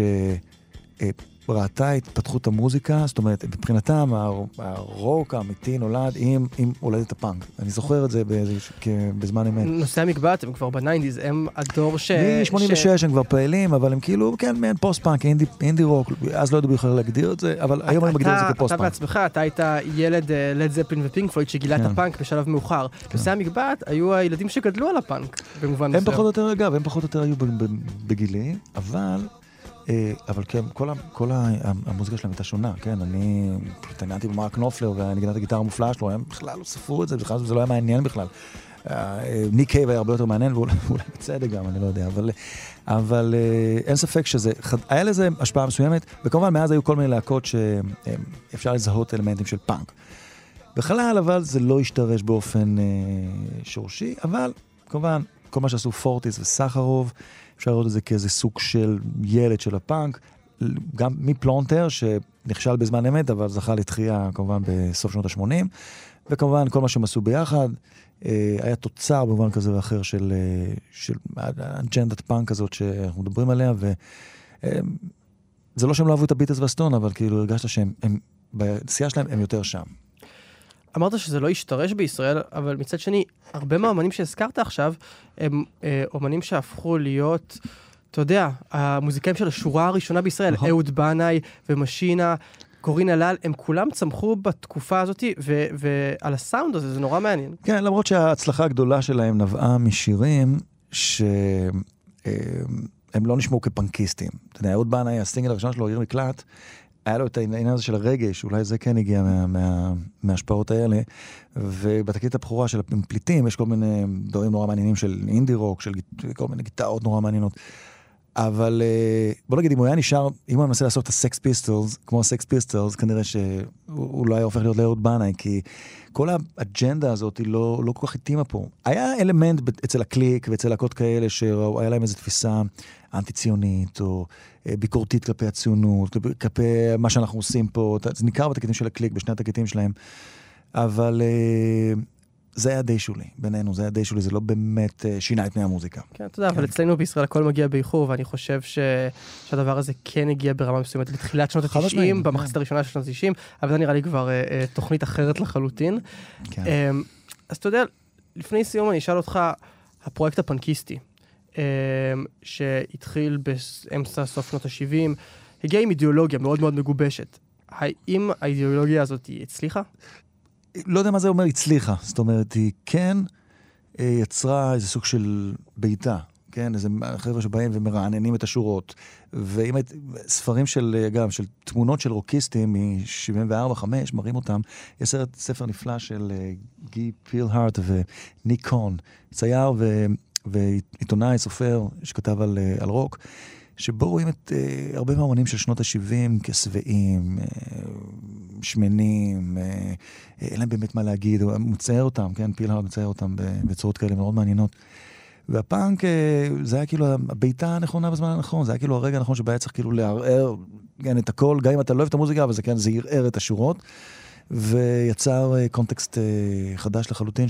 ראתה את התפתחות המוזיקה, זאת אומרת, מבחינתם הר- הרוק האמיתי נולד עם, עם הולדת הפאנק. אני זוכר את זה באיזה, כ- בזמן אמת. נושאי המגבעת הם כבר ב nineties, הם הדור ש... מ-86 הם כבר פעילים, אבל הם כאילו, כן, מעין פוסט-פאנק, אינדי, אינדי רוק, אז לא ידעו בכלל להגדיר את זה, אבל היום אני מגדיר את זה אתה כפוסט-פאנק. בעצמך, אתה היית ילד לד זפלין ופינק פלויד שגילה את כן. הפאנק בשלב מאוחר. נושאי המגבעת היו הילדים שגדלו על הפאנק, במובן הם מסוים. פחות או יותר, אגב, הם פחות או יותר היו בגילי, אבל, אבל כן, כל, ה, כל ה, המוזיקה שלהם הייתה שונה, כן, אני התעניינתי במרק נופלר ונגינת הגיטרה המופלאה שלו, הם בכלל לא ספרו את זה, בכלל זה לא היה מעניין בכלל. אה, אה, ניק קייב היה הרבה יותר מעניין, ואולי *laughs* בצדק גם, אני לא יודע, אבל, אבל אה, אין ספק שזה, היה לזה השפעה מסוימת, וכמובן מאז היו כל מיני להקות שאפשר לזהות אלמנטים של פאנק. בכלל, אבל זה לא השתרש באופן אה, שורשי, אבל כמובן, כל מה שעשו פורטיס וסחרוב, אפשר לראות את זה כאיזה סוג של ילד של הפאנק, גם מפלונטר, שנכשל בזמן אמת, אבל זכה לתחייה כמובן בסוף שנות ה-80, וכמובן כל מה שהם עשו ביחד, אה, היה תוצר במובן כזה ואחר של, אה, של אג'נדת פאנק הזאת שאנחנו מדברים עליה, ו... אה, לא שהם לא אהבו את הביטלס והסטונס, אבל כאילו הרגשת שהם, הם, בשיאה שלהם הם יותר שם. אמרת שזה לא השתרש בישראל, אבל מצד שני, הרבה מהאומנים שהזכרת עכשיו, הם אה, אומנים שהפכו להיות, אתה יודע, המוזיקאים של השורה הראשונה בישראל, נכון. אהוד בנאי ומשינה. קורינה לאל, הם כולם צמחו בתקופה הזאת, ו- ועל הסאונד הזה, זה נורא מעניין. כן, למרות שההצלחה הגדולה שלהם נבעה משירים שהם לא נשמעו כפנקיסטים. אתה יודע, אהוד בנאי, הסינגל הראשון שלו, עיר מקלט, היה לו את העניין הזה של הרגש, אולי זה כן הגיע מה, מה, מההשפעות האלה. ובתקליט הבכורה של הפליטים יש כל מיני דברים נורא מעניינים של אינדי רוק, של כל מיני גיטרות נורא מעניינות. אבל אה, בוא נגיד, אם הוא היה נשאר, אם הוא היה מנסה לעשות את הסקס פיסטולס, כמו הסקס פיסטולס, כנראה שהוא הוא לא היה הופך להיות לאהוד בנאי, כי כל האג'נדה הזאת היא לא, לא כל כך התאימה פה. היה אלמנט אצל הקליק ואצל להקות כאלה שהיה להם איזו תפיסה אנטי-ציונית, או ביקורתית כלפי הציונות, כלפי- מה שאנחנו עושים פה, זה ניכר בתקליטים של הקליק, בשני התקליטים שלהם. אבל אה, זה היה די שולי, בינינו, זה היה די שולי, זה לא באמת אה, שינה את פני המוזיקה. כן, אתה יודע, אבל אצלנו בישראל הכל מגיע באיחור, ואני חושב ש... שהדבר הזה כן הגיע ברמה מסוימת בתחילת שנות חד משמעית, ה-90, כן. במחצית הראשונה של שנות ה-90, אבל זה נראה לי כבר אה, אה, תוכנית אחרת לחלוטין. כן. אמ, אז אתה יודע, לפני סיום אני אשאל אותך, הפרויקט הפנקיסטי, שהתחיל באמצע סוף שנות ה-70, הגיע עם אידיאולוגיה מאוד מאוד מגובשת. האם האידיאולוגיה הזאת היא הצליחה? לא יודע מה זה אומר הצליחה, זאת אומרת, היא כן אה, יצרה איזה סוג של בעיטה, כן? איזה חבר'ה שבאים ומרעננים את השורות. ואם היית, ספרים של, גם, של תמונות של רוקיסטים מ-74-5, מראים אותם, יש סרט, ספר נפלא של אה, גי פילהארט וניק קון, צייר ו, ועיתונאי, סופר, שכתב על, אה, על רוק. שבו רואים את uh, הרבה מהאומנים של שנות ה-70 כשבעים, uh, שמנים, uh, אין להם באמת מה להגיד, הוא מצייר אותם, כן, פילהרד מצייר אותם בצורות כאלה מאוד מעניינות. והפאנק, uh, זה היה כאילו הבעיטה הנכונה בזמן הנכון, זה היה כאילו הרגע הנכון שבו היה צריך כאילו לערער, כן, את הכל, גם אם אתה לא אוהב את המוזיקה, אבל זה כן, זה ערער את השורות. ויצר קונטקסט חדש לחלוטין,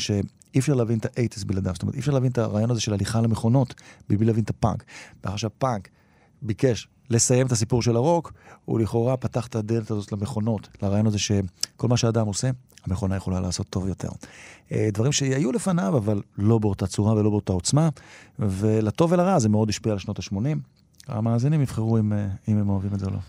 שאי אפשר להבין את ה-80's בלעדיו. זאת אומרת, אי אפשר להבין את הרעיון הזה של הליכה למכונות, מבלי להבין את הפאנק. מאחר שהפאנק ביקש לסיים את הסיפור של הרוק, הוא לכאורה פתח את הדלת הזאת למכונות, לרעיון הזה שכל מה שאדם עושה, המכונה יכולה לעשות טוב יותר. אה, דברים שהיו לפניו, אבל לא באותה צורה ולא באותה עוצמה, ולטוב ולרע זה מאוד השפיע על שנות ה-80. המאזינים יבחרו אם, אה, אם הם אוהבים את זה או לא.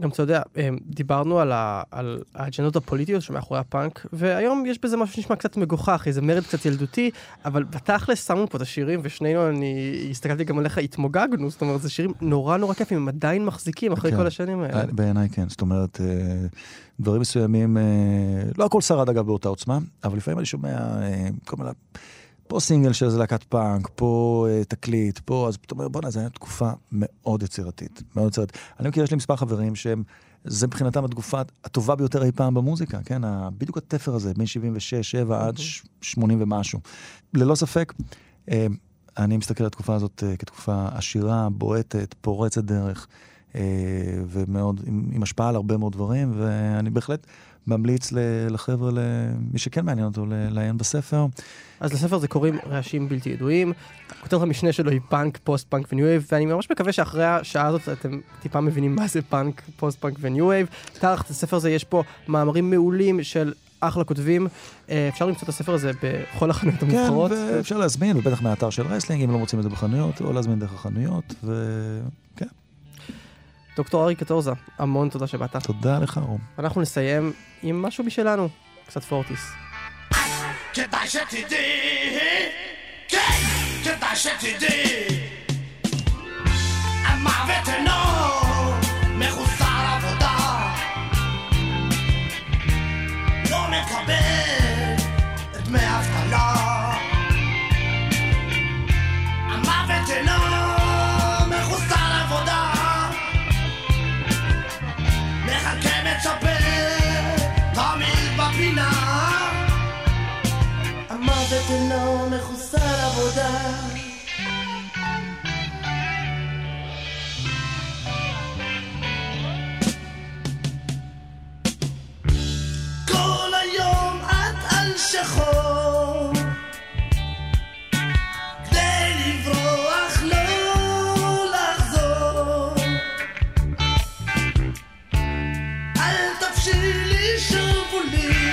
גם אתה יודע, אמ, דיברנו על, ה, על האג'נדות הפוליטיות שמאחורי הפאנק, והיום יש בזה משהו שנשמע קצת מגוחך, איזה מרד קצת ילדותי, אבל בתכלס שמו פה את השירים, ושנינו, אני הסתכלתי גם עליך, התמוגגנו, זאת אומרת, זה שירים נורא נורא כיפים, הם עדיין מחזיקים אחרי כן. כל השנים האלה. אה, בעיניי כן, זאת אומרת, אה, דברים מסוימים, אה, לא הכל שרד אגב באותה עוצמה, אבל לפעמים אני שומע אה, כל מיני, פה סינגל של איזה להקת פאנק, פה אה, תקליט, פה, אז פתאום אומר, בואנה, זו הייתה תקופה מאוד יצירתית, מאוד יצירתית. אני מכיר, יש לי מספר חברים שהם, זה מבחינתם התקופה הטובה ביותר אי פעם במוזיקה, כן? ה- בדיוק התפר הזה, בין 76, 7 עד ש- 80 ומשהו. ללא ספק, אה, אני מסתכל על התקופה הזאת אה, כתקופה עשירה, בועטת, פורצת דרך. אה, ומאוד, עם, עם השפעה על הרבה מאוד דברים, ואני בהחלט ממליץ לחבר'ה, למי שכן מעניין אותו, לעיין בספר. אז לספר הזה קוראים רעשים בלתי ידועים. כותרת המשנה שלו היא פאנק, פוסט פאנק וניו וייב, ואני ממש מקווה שאחרי השעה הזאת אתם טיפה מבינים מה זה פאנק, פוסט פאנק וניו וייב. תחת הספר הזה יש פה מאמרים מעולים של אחלה כותבים. אה, אפשר למצוא את הספר הזה בכל החנויות כן, המובחרות. ואפשר להזמין, ובטח מהאתר של רסלינג, אם לא מוצאים את זה בחנויות, או להזמין דרך החנויות, וכן, דוקטור ארי קטורזה, המון תודה שבאת. תודה לך, רום. אנחנו נסיים עם משהו משלנו, קצת פורטיס. כדאי שתדעי, כן, כדאי שתדעי. המוות אינו je voulais.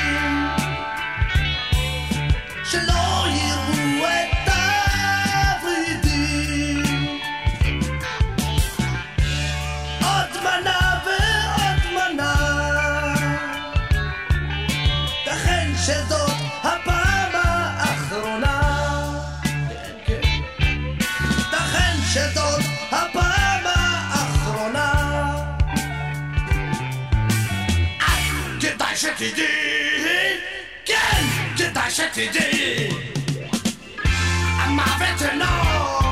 כדאי שתדעי, כן, כדאי שתדעי. המוות אינו מחוסר